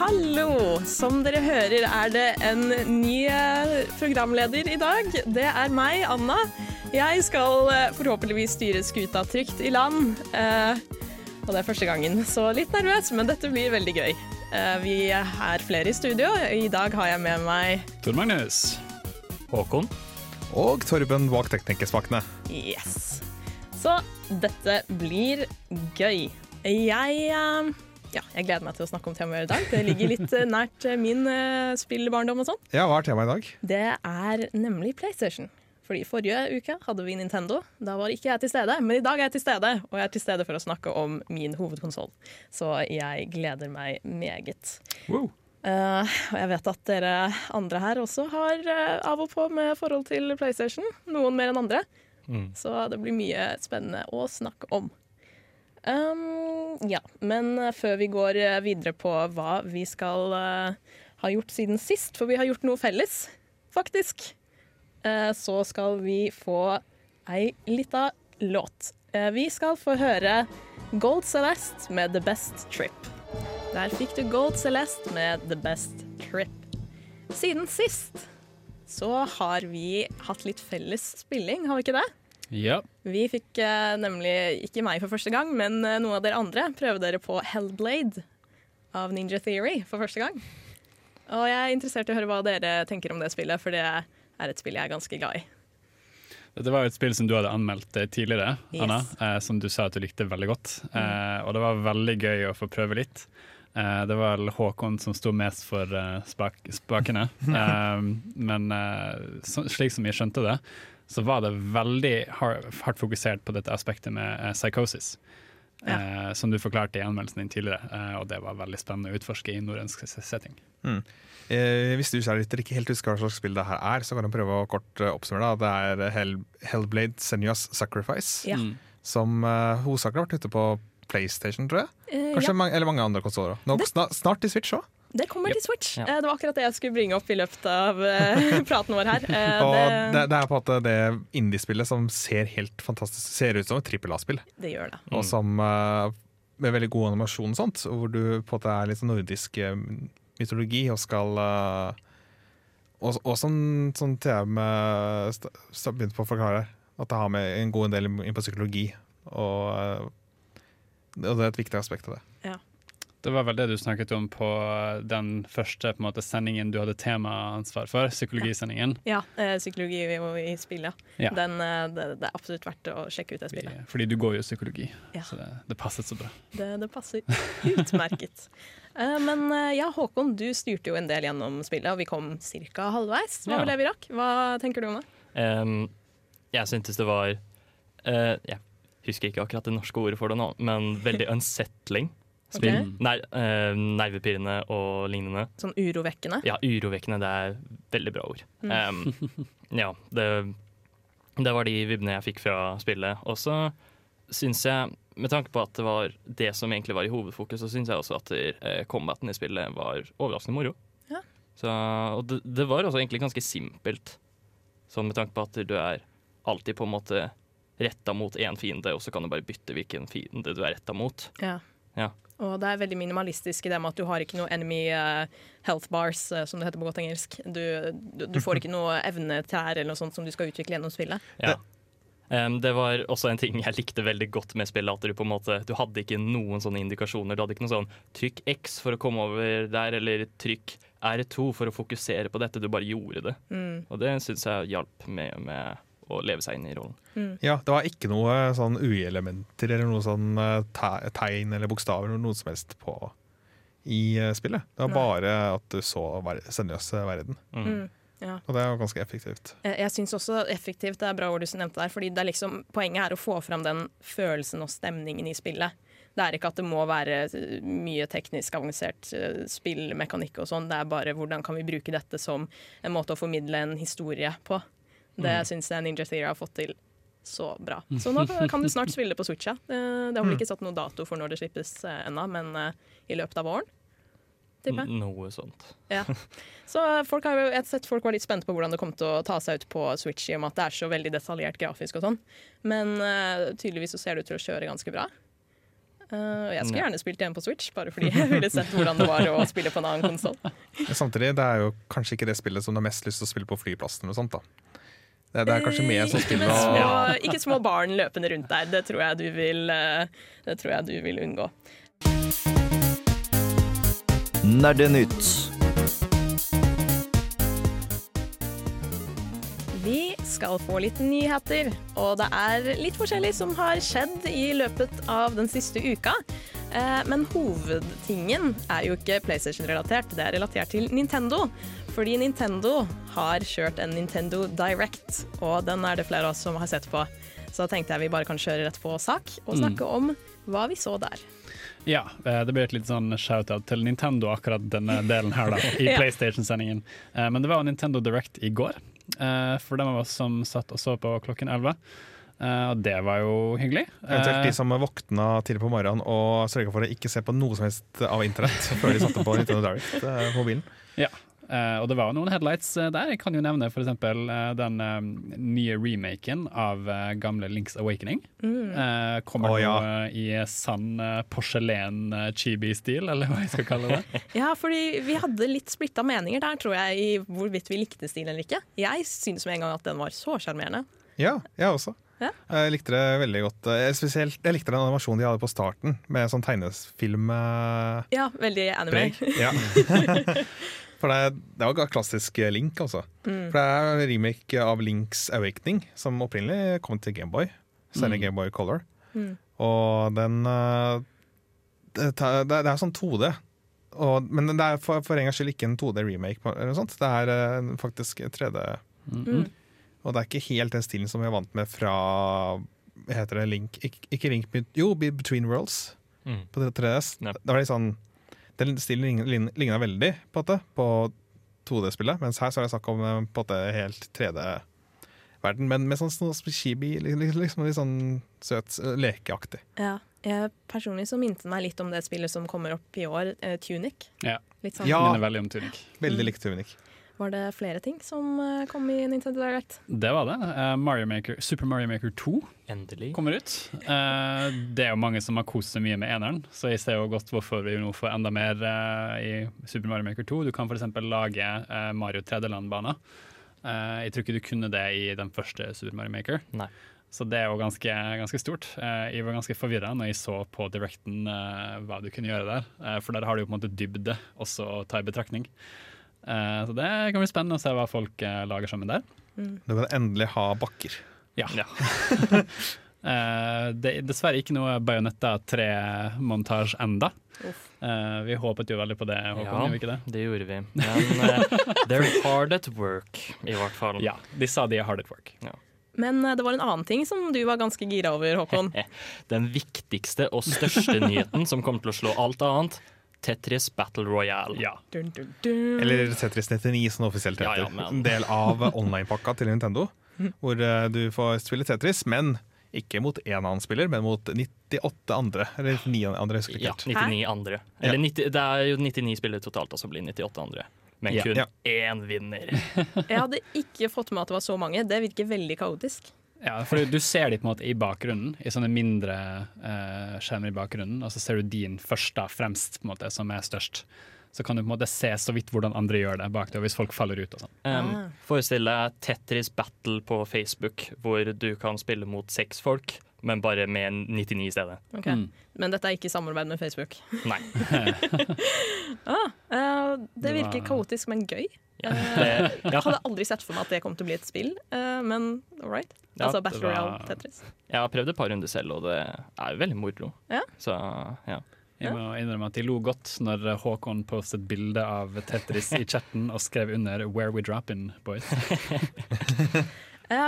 Hallo! Som dere hører er det en ny eh, programleder i dag. Det er meg, Anna. Jeg skal eh, forhåpentligvis styre skuta trygt i land. eh, Og det er første gangen, så litt nervøs, men dette blir veldig gøy. Eh, Vi er flere i studio. I dag har jeg med meg Tor Magnus. Håkon. Og Torben bak teknikerspakene. Yes. Så dette blir gøy. Jeg eh, ja, jeg gleder meg til å snakke om temaet i dag. Det ligger litt eh, nært eh, min uh, spillbarndom og sånn. Ja, hva er temaet i dag? Det er nemlig PlayStation. Fordi Forrige uke hadde vi Nintendo. Da var ikke jeg til stede, men i dag er jeg til stede. Og jeg er til stede for å snakke om min hovedkonsoll. Så jeg gleder meg meget. Wow. Uh, og jeg vet at dere andre her også har uh, av og på med forhold til PlayStation. Noen mer enn andre. Så det blir mye spennende å snakke om. Um, ja, men eh, før vi går eh, videre på hva vi skal uh, ha gjort siden sist, for vi har gjort noe felles, faktisk, uh, så skal vi få ei lita låt. Uh, vi skal få høre Gold Celeste med The Best Trip. Der fikk du Gold Celeste med The Best Trip. Siden sist så har vi hatt litt felles spilling, har vi ikke det? Ja. Vi fikk eh, nemlig, ikke meg for første gang, men eh, noen av dere andre prøve dere på Hellblade av Ninja Theory for første gang. Og jeg er interessert i å høre hva dere tenker om det spillet, for det er et spill jeg er ganske glad i. Dette var jo et spill som du hadde anmeldt eh, tidligere, Yes. Anna. Eh, som du sa at du likte veldig godt. Eh, og det var veldig gøy å få prøve litt. Eh, det var vel Håkon som sto mest for eh, spak spakene. Eh, men eh, så, slik som jeg skjønte det, så var det veldig har- hardt fokusert på dette aspektet med psykosis. psychosis. Eh, som du forklarte i anmeldelsen din tidligere, eh, og det var veldig spennende å utforske i norrønsk setting. Eh, hvis du kjære ikke helt husker hva slags spill det her er, så kan du prøve å kort eh, oppsummere. det. Det er Hell, Hellblade Senua's Sacrifice, Ja. Mm. som uh, hovedsakelig har vært ute på PlayStation, tror jeg. Eh, Kanskje ja, mange, eller mange andre konsoller. Nå- Snart, snart i Switch òg. Det kommer til Switch. Ja. Eh, det var akkurat det jeg skulle bringe opp i løpet av eh, praten vår her. Eh, Og det, det, det er på en måte det indiespillet som ser helt fantastisk Ser ut som et trippel A-spill. det gjør det. Og som eh, med veldig god animasjon og sånt, hvor du på en måte er litt sånn nordisk mytologi og skal Og, og sånn, sånn st- Begynte på å forklare at det har med en god del inn på psykologi, og, og det er et viktig aspekt av det. Det var vel det du snakket om på den første på en måte, sendingen du hadde temaansvar for, psykologisendingen. Ja, eh, psykologi i, i spill, ja. Den, eh, det, det er absolutt verdt å sjekke ut det spillet. fordi du går jo psykologi, Ja. så det, det passet så bra. Det, det passer utmerket. Eh, Men eh, ja, Håkon, du styrte jo en del gjennom spillet, og vi kom ca. halvveis. Hva det vi rakk? Hva tenker du om det? Um, jeg syntes det var uh, Jeg husker ikke akkurat det norske ordet for det nå, men veldig unsettling. Spill. Okay. Ner eh, nervepirrende og lignende. Sånn urovekkende? Ja, urovekkende. Det er veldig bra ord. Ehm, ja, det, det var de vibbene jeg fikk fra spillet. Og så syns jeg, med tanke på at det var det som egentlig var i hovedfokus, så syns jeg også at eh, combaten i spillet var overraskende moro. Ja. Så, og det, det var også egentlig ganske simpelt, sånn med tanke på at du er alltid på en måte retta mot én fiende, og så kan du bare bytte hvilken fiende du er retta mot. Ja. Ja. Og det er veldig minimalistisk i det med at du har ikke noe enemy eh, health bars, eh, som det heter på godt engelsk. Du, du, du får ikke noe evnetrær eller noe sånt som du skal utvikle gjennom spillet. Ja. Um, det var også en ting jeg likte veldig godt med spillet. At du på en måte Du hadde ikke noen sånne indikasjoner. Du hadde ikke noe sånn trykk X for å komme over der, eller trykk R2 for å fokusere på dette. Du bare gjorde det. Mm. Og det syns jeg hjalp med, med å leve seg inn i rollen. Ja, det var ikke noe sånn UI-elementer eller noe sånn eh, tegn eller bokstaver eller noe som helst på i eh, spillet. Det var Nei. bare at du så ver verden. Mm. Mm. Ja. Og det er jo ganske effektivt. Jeg, jeg syns også effektivt det er bra ord du nevnte der, fordi det er liksom, poenget er å få fram den følelsen og stemningen i spillet. Det er ikke at det må være eh, mye teknisk avansert eh, spillmekanikk og sånn, det er bare hvordan kan vi bruke dette som en måte å formidle en historie på. Det Mm. syns jeg Ninja Theory har fått til så bra. Så nå kan du snart spille på Switcha. Eh, Det har vel ikke satt noen dato for når det slippes eh, ennå, men eh, i løpet av våren. Noe sånt. Ja. Så folk har jo, jeg har sett folk var litt spente på hvordan det kom til å ta seg ut på Switch, i og med at det er så veldig detaljert grafisk og sånn. Men uh, tydeligvis så ser det ut til å kjøre ganske bra. Uh, og jeg skulle Ja. gjerne spilt igjen på Switch, bare fordi jeg ville sett hvordan det var å spille på en annen konsoll. Samtidig, det er jo kanskje ikke det spillet som du har mest lyst til å spille på flyplassen. eller sånt da. Det, det er kanskje mer spiller med små, å ikke små barn løpende rundt der. Det tror jeg du vil, eh, det tror jeg du vil unngå. Nerdenytt. Skal få litt nyheter, og det er litt forskjellig som har skjedd i løpet av den siste uka. Eh, Men hovedtingen er jo ikke PlayStation-relatert, det er relatert til Nintendo. Fordi Nintendo har kjørt en Nintendo Direct, og den er det flere av oss som har sett på. Så da tenkte jeg vi bare kan kjøre rett på sak og snakke om hva vi så der. Ja, eh, det blir et litt sånn shout-out til Nintendo, akkurat denne delen her, da, i. PlayStation-sendingen. Eh, Men det var Nintendo Direct i går, for dem av oss som satt og så på klokken 11. Eh, Og det var jo hyggelig. Eventuelt de Eh, som våkna tidlig på morgenen og sørga for å ikke se på noe som helst av internett før de satte på Nintendo Direct eh, mobilen. Eh, og det var jo noen headlights eh, der. Jeg kan jo nevne f.eks. Uh, den eh, nye remaken av eh, gamle Links Awakening. Mm. Eh, kommer nå ja. eh, i sann uh, porselen-chibi-stil, eller hva jeg skal kalle det. Ja, fordi vi hadde litt splitta meninger der, tror jeg, i hvorvidt vi likte stilen eller ikke. Jeg syns med en gang at den var så sjarmerende. Ja, jeg også. Ja. Jeg likte det veldig godt. Eh, Spesielt, jeg likte den animasjonen de hadde på starten, med sånn tegnefilm Ja, veldig anime. Ja. For det, det var klassisk Link, altså. Mm. For det er en remake av Links Awakening, som opprinnelig kom til Gameboy. Senere Mm. Gameboy Color. Mm. Og den eh, det, det, er sånn 2D. Og, men det er for, for en gangs skyld ikke en 2D-remake. eller noe sånt. Det er eh, faktisk 3D. Mm. Og det er ikke helt den stilen som vi er vant med fra heter det, Link ikke Link, jo, Between Worlds Mm. på 3DS. Yep. Det var litt sånn Den stilen lign- lign- ligna veldig på, på 2D-spillet, mens her så er det snakk om eh, på en helt 3D-verden, men med sånn, sånn chibi, li- li- liksom litt sånn søt, lekeaktig. Ja. Jeg, personlig så minte meg litt om det spillet som kommer opp i år, eh, Tunic. Ja. Litt sånn. Ja. Minner veldig om Tunic. Veldig Mm. likt Tunic. Var det flere ting som eh, kom i Nintendo Direct? Det var det. Eh, Mario Maker, Super Mario Maker 2 Endelig. kommer ut. Eh, det er jo mange som har kost seg mye med eneren, så jeg ser jo godt hvorfor vi nå får enda mer i Super Mario Maker 2. Du kan f.eks. lage Mario 3D-landbaner. Eh, jeg tror ikke du kunne det i den første Super Mario Maker. Nei. Så det er jo ganske, ganske stort. Eh, jeg var ganske forvirra når jeg så på Directen hva du kunne gjøre der, for der har du jo på en måte dybde også å ta i betraktning. Eh, så det kan bli spennende å se hva folk eh, lager sammen der. Du kan endelig ha bakker. Ja. Ja. Eh, det er dessverre ikke noe Bajonetta 3-montasje enda. Uff. Eh, vi håpet jo veldig på det, Håkon, Ja. gjorde vi ikke det? Det gjorde vi. Men they're hard at work, i hvert fall. Ja, de sa de er hard at work. Men eh, det var en annen ting som du var ganske gira over, Håkon. Den viktigste og største nyheten som kommer til å slå alt annet, Tetris Battle Royale. Ja. Dun, dun, dun. Eller Tetris 99, som offisielt heter. ja, men- En del av online-pakka til Nintendo. Hvor eh, du får spille Tetris, men ikke mot én annen spiller, men mot 98 andre. Eller 99 andre, jeg husker ikke Ja, 99 andre. Eller 90, det er jo 99 spillere totalt, altså blir 98 andre. Men Ja. kun Ja. én vinner. Jeg hadde ikke fått med at det var så mange. Det virker veldig kaotisk. Ja, for du ser de på en måte i bakgrunnen, i sånne mindre eh, skjermer i bakgrunnen, og så ser du din først da, fremst, på en måte, som er størst. Så kan du på en måte se så vidt hvordan andre gjør det bak deg, og hvis folk faller ut og sånn. Um. Forestill deg Tetris Battle på Facebook, hvor du kan spille mot seks folk, men bare med 99 i stedet. Okay. Mm. Men dette er ikke samarbeid med Facebook. Nei. Ah, uh, det Det var- virker kaotisk, men gøy. Ja. Eh, Jeg hadde aldri sett for meg at det kom til å bli et spill, eh, men all right. Ja, altså Battle var- Royale Tetris. Jeg har prøvd et par runder selv, og det er veldig moro. Ja. Så ja. Jeg må innrømme at jeg lo godt når Håkon postet bilde av Tetris i chatten og skrev under 'Where we drop in, boys'.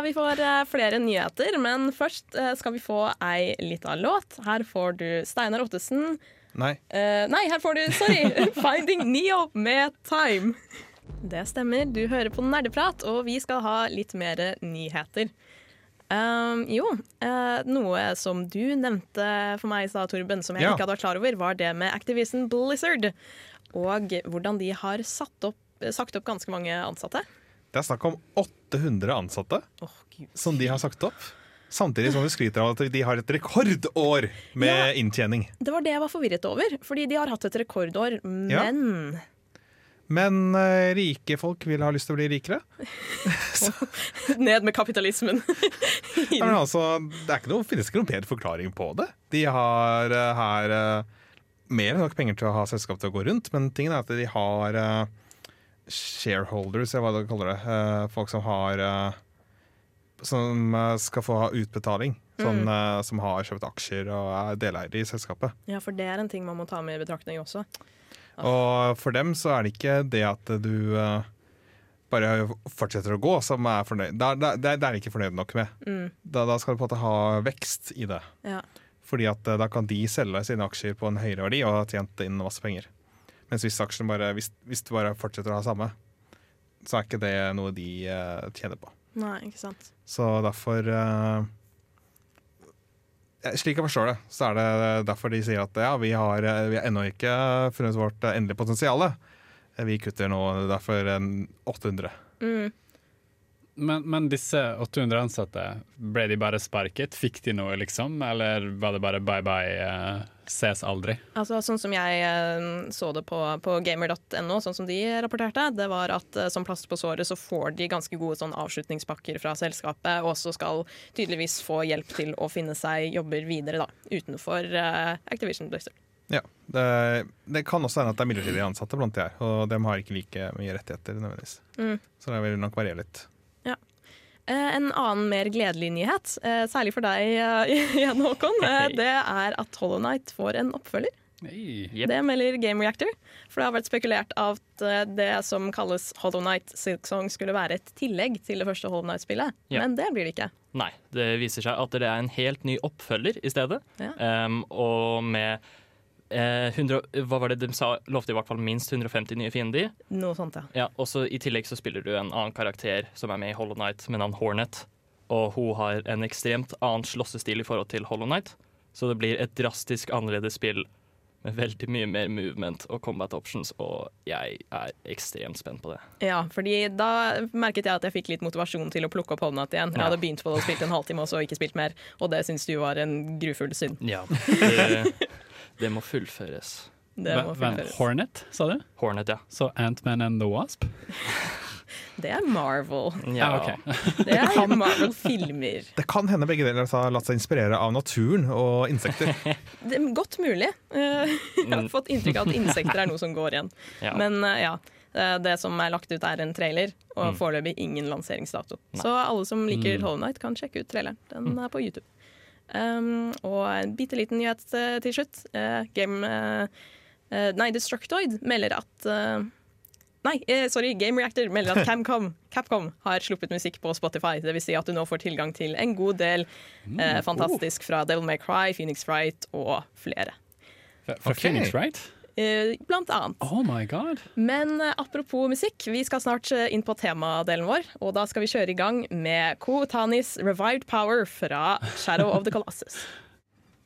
Vi får eh, flere nyheter, men først eh, skal vi få ei lita låt. Her får du Steinar Ottesen. Nei. Eh, nei, her får du, sorry, 'Finding Neo' med 'Time'. Det stemmer, du hører på Nerdeprat, og vi skal ha litt mer nyheter. Um, jo, uh, noe som du nevnte for meg i stad, Torben, som jeg Ja. ikke hadde vært klar over, var det med Activision Blizzard. Og hvordan de har opp, sagt opp ganske mange ansatte. Det er snakk om 800 ansatte oh, som de har sagt opp. Samtidig som de skryter av at de har et rekordår med Ja. inntjening. Det var det jeg var forvirret over, fordi de har hatt et rekordår, men Men uh, rike folk vil ha lyst til å bli rikere. Ned med kapitalismen. Ja, men altså, det ikke noe, finnes ikke noen bedre forklaring på det. De har uh, her uh, mer enn nok penger til å ha selskap til å gå rundt, men tingen er at de har eh, shareholders, eller hva de kaller det. Eh, folk som har eh, Som eh, skal få ha utbetaling. Sånn, mm. som har kjøpt aksjer og er deleiere i selskapet. Ja, for det er en ting man må ta med i betraktning også. Og for dem så er det ikke det at du eh, bare fortsetter å gå, som er fornøyd. Da- da- Det er de ikke fornøyd nok med. Mm, Da, da skal du på en måte ha vekst i det. ja. Fordi at eh, da kan de selge sine aksjer på en høyere verdi og ha tjent inn masse penger. Mens hvis bare, hvis, hvis du bare fortsetter å ha samme, så er ikke det noe de uh, tjener på. Nei, ikke sant. Så derfor eh, Slik jeg forstår det, så er det derfor de sier at ja, vi har, eh, vi har ennå ikke funnet vårt eh, endelige potensial. Vi kutter nå derfor 800. Mm. Men, men disse 800 ansatte, ble de bare sparket? Fikk de noe, liksom? Eller var det bare bye bye, eh, ses aldri? Altså, sånn som jeg eh, så det på, på gamer.no, sånn som de rapporterte, det var at eh, som plaster på såret så får de ganske gode sånn avslutningspakker fra selskapet, og så skal tydeligvis få hjelp til å finne seg jobber videre da, utenfor uh, Activision Blizzard. Ja, det, det kan også hende at det er midlertidig ansatte blant de her, og de har ikke like mye rettigheter nødvendigvis. Mm. Så det vil nok variere litt. Eh, En annen mer gledelig nyhet, eh, særlig for deg Jan igjen, Håkon, eh, det er at Hollow Knight får en oppfølger. Hey. yep. Det melder Game Reactor. For det har vært spekulert at eh, det som kalles Hollow Knight Silksong skulle være et tillegg til det første Hollow Knight-spillet, Ja. men det blir det ikke. Nei, det viser seg at det er en helt ny oppfølger i stedet. Ja. Um, og med eh, 100, Hva var det de sa? Lovte i hvert fall minst 150 nye fiender. Noe sånt, ja. Ja, og så I tillegg så spiller du en annen karakter som er med i Hollow Knight med navn Hornet. Og hun har en ekstremt annen slåssestil i forhold til Hollow Knight. Så det blir et drastisk annerledes spill med veldig mye mer movement og combat options, og jeg er ekstremt spent på det. Ja, fordi da merket jeg at jeg fikk litt motivasjon til å plukke opp Hollow Knight igjen. Jeg Ja. hadde begynt på det og spilt en halvtime, og så ikke spilt mer. Og det syns du var en grufull synd. Ja, det, det må fullføres. Det må fullføres. Hornet, sa du? Hornet, ja. Så Ant-Man and the Wasp? Det er Marvel. ja. okay. Det er Marvel-filmer. Det kan hende begge deler har latt seg inspirere av naturen og insekter. Det er godt mulig. Eh, Jeg har Mm. fått inntrykk av at insekter er noe som går igjen. Ja. Men eh, ja, eh, det som er lagt ut er en trailer, og Mm. foreløpig ingen lanseringsdato. Nei. Så alle som liker Mm. Hollow Knight kan sjekke ut traileren. Den er på YouTube. Um, og en bitte liten nyhet eh, til slutt. Uh, Game eh, eh, Nei, Destructoid melder at uh, Nei, sorry, Game Reactor melder at Camcom, Capcom har sluppet musikk på Spotify. Det vil si at du nå får tilgang til en god del eh, fantastisk fra Devil May Cry, Phoenix Fright og flere. Fra okay. Phoenix, right? Eh, blant annet. Oh my god. Men eh, apropos musikk, vi skal snart eh, inn på temadelen vår. Og da skal vi kjøre i gang med Ko Tanis Revived Power fra Shadow of the Colossus.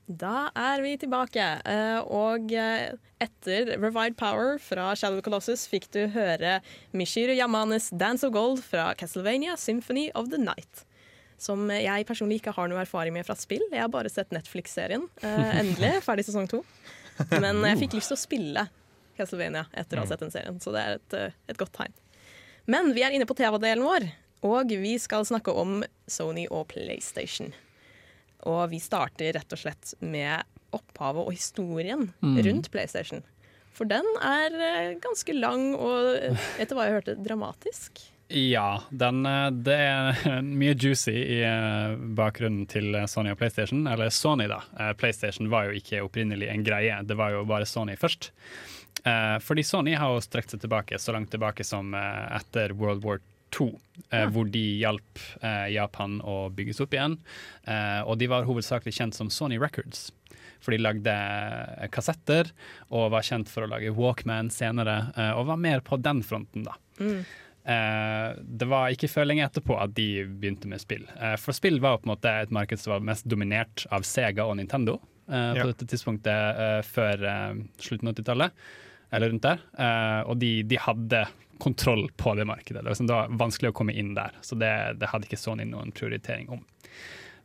Da er vi tilbake, og etter Revived Power fra Shadow of the Colossus fikk du høre Mishiro Yamanes Dance of Gold fra Castlevania Symphony of the Night. Som jeg personlig ikke har noe erfaring med fra spill. Jeg har bare sett Netflix-serien. Endelig, ferdig sesong to. Men jeg fikk lyst til å spille Castlevania etter å ha sett den serien, så det er et, eh, et godt tegn. Men vi er inne på TV-delen vår, og vi skal snakke om Sony og PlayStation. Og vi starter rett og slett med opphavet og historien rundt PlayStation. For den er eh, ganske lang og, eh, etter hva jeg hørte, dramatisk. Ja, den, eh, det er mye juicy i eh, bakgrunnen til Sony og PlayStation. Eller Sony, da. Eh, PlayStation var jo ikke opprinnelig en greie, det var jo bare Sony først. Eh, fordi Sony har jo strekt seg tilbake så langt tilbake som eh, etter World War II, Ja. hvor de hjalp eh, Japan å bygges opp igjen. Eh, og de var hovedsakelig kjent som Sony Records. For de lagde eh, kassetter og var kjent for å lage Walkman senere, eh, og var mer på den fronten, da. Eh, det var ikke før lenge etterpå at de begynte med spill. Uh, for spill var på en måte et marked som var mest dominert av Sega og Nintendo Ja. på dette tidspunktet før slutten av 80-tallet, eller rundt der. Og de, de hadde kontroll på det markedet. Det var, liksom, det var vanskelig å komme inn der, så det, det hadde ikke Sony noen prioritering om.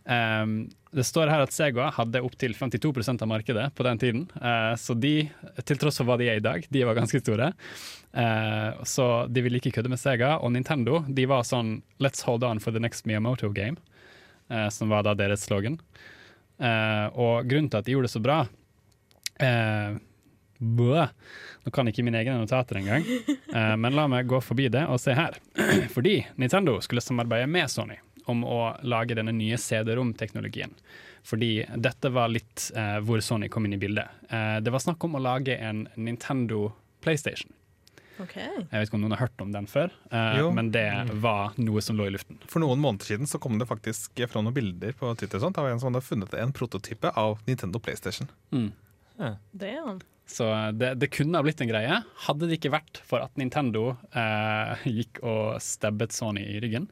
Um, det står her at Sega hadde opptil 52% av markedet på den tiden. Uh, så de, til tross for hva de er i dag, de var ganske store. Uh, så de ville ikke kødde med Sega. Og Nintendo de var sånn Let's hold on for the next Miyamoto game, uh, som var da deres slogan. Og grunnen til at de gjorde det så bra uh, bø. Nå kan ikke mine egne notater engang, uh, men la meg gå forbi det og se her. Fordi Nintendo skulle samarbeide med Sony om å lage denne nye CD-rom-teknologien. Fordi dette var litt eh, hvor Sony kom inn i bildet. Eh, det var snakk om å lage en Nintendo PlayStation. OK. Jeg vet ikke om noen har hørt om den før, eh, men det var noe som lå i luften. For noen måneder siden så kom det faktisk fra noen bilder på Twitter. Sånt. av var en som hadde funnet en prototype av Nintendo PlayStation. Det, ja. Så det, det kunne ha blitt en greie, hadde det ikke vært for at Nintendo eh, gikk og stabbet Sony i ryggen.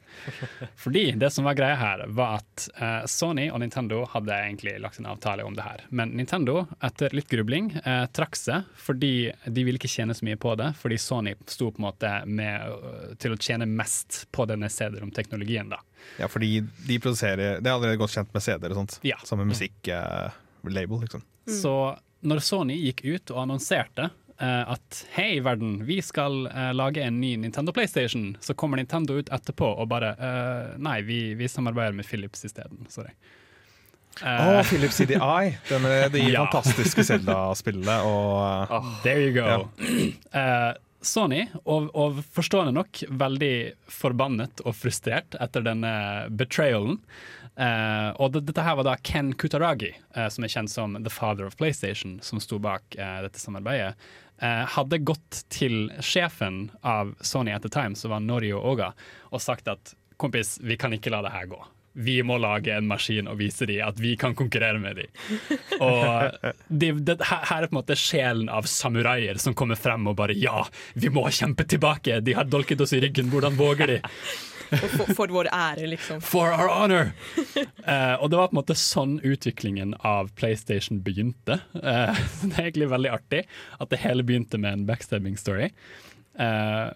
Fordi det som var greia her, var at eh, Sony og Nintendo hadde egentlig lagt en avtale om det her. Men Nintendo, etter litt grubling, eh, trakk seg fordi de ville ikke tjene så mye på det. Fordi Sony sto på en måte med, øh, til å tjene mest på denne CD-rom-teknologien. da. Ja, fordi de produserer Det er allerede godt kjent med CD-er og sånt. Ja. Som en musikklabel, liksom. Så når Sony gikk ut og annonserte eh, at hei, verden, vi skal uh, lage en ny Nintendo PlayStation, så kommer Nintendo ut etterpå og bare uh, nei, vi, vi samarbeider med Philips isteden. Sorry. Å, oh, Philips CDI! Det, med de Ja. fantastiske Zelda-spillene og uh, There you go. Eh, Sony, og, og forstående nok, veldig forbannet og frustrert etter denne betrayalen. Eh, og det, dette her var da Ken Kutaragi, uh, som er kjent som the father of PlayStation, som sto bak uh, dette samarbeidet. hadde gått til sjefen av Sony at the time, som var Norio Oga, og sagt at kompis, vi kan ikke la det her gå. Vi må lage en maskin og vise dem at vi kan konkurrere med dem. Og de, det, her her er på en måte sjelen av samuraier som kommer frem og bare ja, vi må kjempe tilbake! De har dolket oss i ryggen, hvordan våger de? For, for, vår ære, liksom. For our honor! Eh, og det var på en måte sånn utviklingen av PlayStation begynte. Eh, det er egentlig veldig artig at det hele begynte med en backstabbing story. Eh,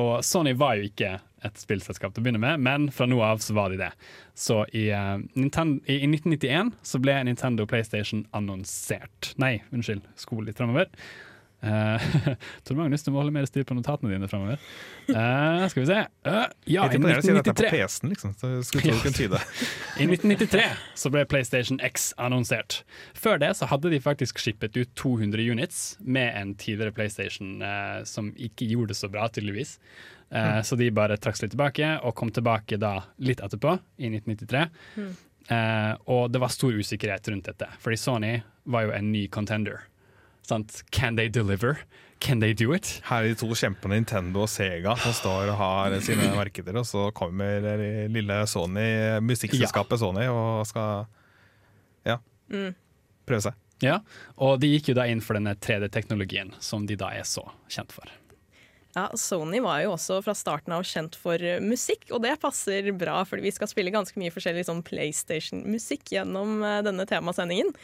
og Sony var jo ikke et spillselskap til å begynne med, men fra nå av så var de det. Så i, eh, Ninten- i, i 1991 så ble Nintendo PlayStation annonsert. Nei, unnskyld, skole litt framover. Uh, Tor Magnus, du må holde mer styr på notatene dine framover. skal vi se. uh, ja, i imponerende siden dette er 1993. på liksom. I 1993 så ble PlayStation X annonsert. Før det så hadde de faktisk shippet ut 200 units med en tidligere PlayStation uh, som ikke gjorde det så bra, tydeligvis. Eh, Så de bare trakk seg litt tilbake, og kom tilbake da litt etterpå, i 1993. Eh, og det var stor usikkerhet rundt dette, fordi Sony var jo en ny contender. Sant? Can they deliver? Can they do it? Her er de to kjempene Nintendo og Sega som står og har sine markeder, og så kommer lille Sony, musikkselskapet Sony og skal ja, prøve seg. Ja, og de gikk jo da inn for denne 3D-teknologien, som de da er så kjent for. Ja, Sony var jo også fra starten av kjent for musikk, og det passer bra, fordi vi skal spille ganske mye forskjellig sånn PlayStation-musikk gjennom eh, denne temasendingen.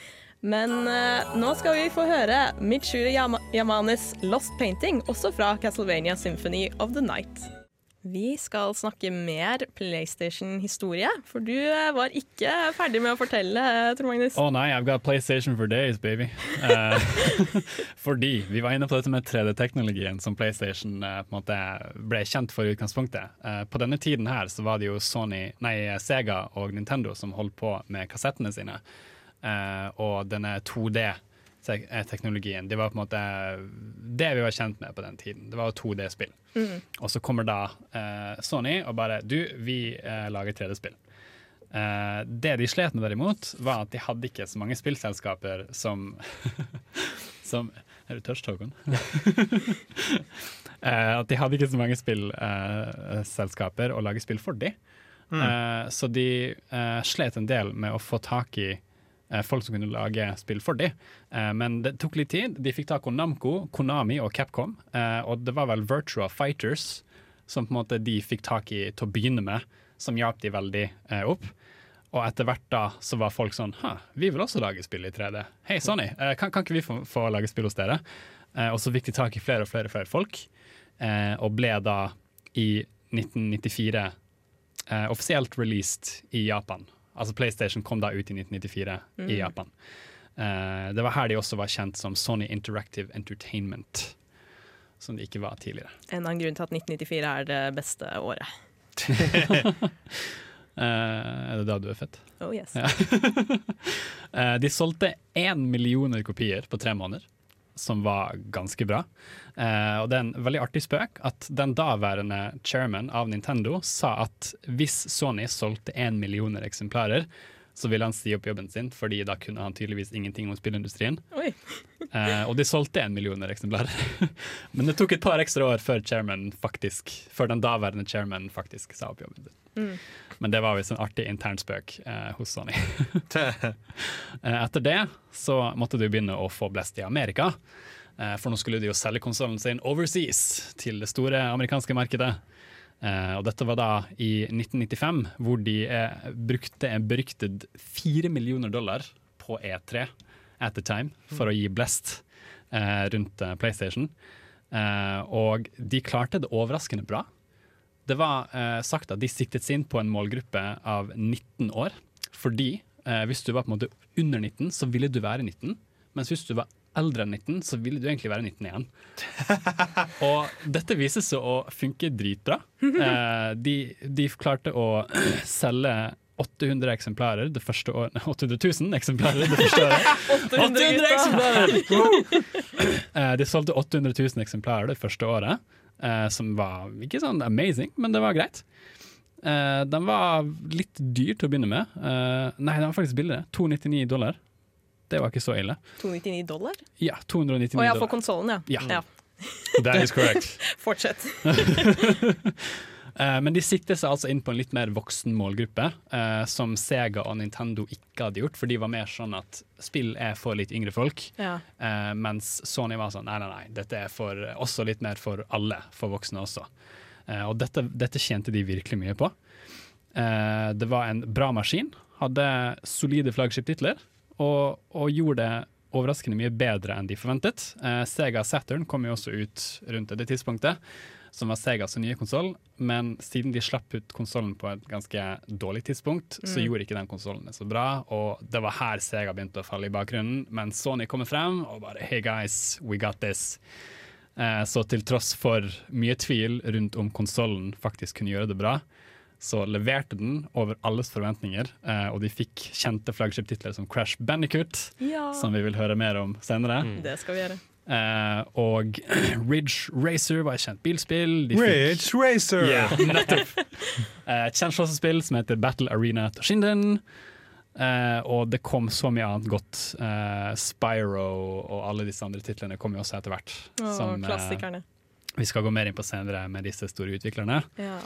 Men eh, nå skal vi få høre Michuri Yam Yamanes 'Lost Painting', også fra Castlevania Symphony of the Night. Vi skal snakke mer PlayStation-historie, for du eh, var ikke ferdig med å fortelle, eh, Tor Magnus. Å nei, I've got PlayStation for days, baby. Uh, fordi vi var inne på dette med 3D-teknologien som PlayStation uh, ble kjent for i utgangspunktet. Uh, på denne tiden her så var det jo Sony, nei, Sega og Nintendo som holdt på med kassettene sine. Eh, og denne 2D tek eh, teknologien. Det var på en måte det vi var kjent med på den tiden. Det var 2D-spill. Og så kommer da eh, Sony og bare Du, vi lager 3D-spill. Eh, det de slet med derimot, var at de hadde ikke så mange spillselskaper som Som Er du tørst, Håkon? Eh, at de hadde ikke så mange spillselskaper å lage spill for de. Eh, så de slet en del med å få tak i folk som kunne lage spill for de. Eh, men det tok litt tid. De fikk tak i Namco, Konami og Capcom. eh, og det var vel Virtua Fighters som på en måte de fikk tak i til å begynne med, som hjalp de veldig eh, opp. Og etter hvert da så var folk sånn Hæ, vi vil også lage spill i 3D. Hei, Sonny, eh, kan, kan ikke vi få, få lage spill hos dere? Eh, og så fikk de tak i flere og flere, flere folk, eh, og ble da i 1994 eh, offisielt released i Japan. Altså PlayStation kom da ut i 1994 i Japan. Uh, det var her de også var kjent som Sony Interactive Entertainment, som de ikke var tidligere. En annen grunn til at 1994 er det beste året. uh, er det da du er født? Oh yes. Ja. uh, de solgte én millioner kopier på tre måneder, som var ganske bra. Uh, og det er en veldig artig spøk at den daværende chairman av Nintendo sa at hvis Sony solgte én millioner eksemplarer, så ville han si opp jobben sin, fordi da kunne han tydeligvis ingenting om spillindustrien. Oi. Eh, og de solgte en millioner eksemplarer. Men det tok et par ekstra år før, faktisk, før den daværende chairman faktisk sa opp jobben sin. Men det var visst en artig internspøk eh, hos Sony. Eh, Etter det så måtte de begynne å få blest i Amerika. Eh, For nå skulle de jo selge konsollen sin overseas til det store amerikanske markedet. Eh, Og dette var da i 1995, hvor de eh, brukte en beryktet 4 millioner dollar på E3 at the time for å gi blest eh, rundt PlayStation. Og de klarte det overraskende bra. Det var sagt at de siktet seg inn på en målgruppe av 19 år. Fordi hvis du var på en måte under 19, så ville du være 19. Mens hvis du var eldre enn 19, så ville du egentlig være 19 igjen. og dette viser seg å funke dritbra. Eh, de, de klarte å selge 800 eksemplarer det første året 800 000 eksemplarer det første året. 800 eksemplarer! Eh, de solgte 800 000 eksemplarer det første året, eh, som var ikke sånn amazing, men det var greit. Eh, den var litt dyr til å begynne med. Eh, nei, den var faktisk billigere. 299 dollar. Det var ikke så ille. 299 dollar? Ja, 299 Å ja, for dollar. konsollen, ja. Ja. That is correct. Fortsett. Eh, men de sikter seg altså inn på en litt mer voksen målgruppe, eh, som Sega og Nintendo ikke hadde gjort, for de var mer sånn at spill er for litt yngre folk. Ja. Eh, mens Sony var sånn nei, nei, nei, dette er for, også litt mer for alle, for voksne også. Eh, og dette, dette tjente de virkelig mye på. Eh, det var en bra maskin, hadde solide flaggskiptitler, og, og gjorde det overraskende mye bedre enn de forventet. Eh, Sega Saturn kom jo også ut rundt det tidspunktet, som var Segas nye konsoll, men siden de slapp ut konsollen på et ganske dårlig tidspunkt, så gjorde ikke den konsollen det så bra, og det var her Sega begynte å falle i bakgrunnen, men Sony kommer frem og bare Hey guys, we got this. Eh, så til tross for mye tvil rundt om konsollen faktisk kunne gjøre det bra, så leverte den over alles forventninger, eh, og de fikk kjente flaggskiptitler som Crash Bandicoot, ja. som vi vil høre mer om senere. Det skal vi gjøre. Eh, og Ridge Racer var et kjent bilspill. De fikk- Racer! Ja, nettopp. Eh, Et kjent slåssespill som heter Battle Arena Toshinden. Eh, og det kom så mye annet godt. Eh, Spyro og alle disse andre titlene kom jo også etter hvert. Oh, som, eh, klassikerne. vi skal gå mer inn på senere med disse store utviklerne. Ja.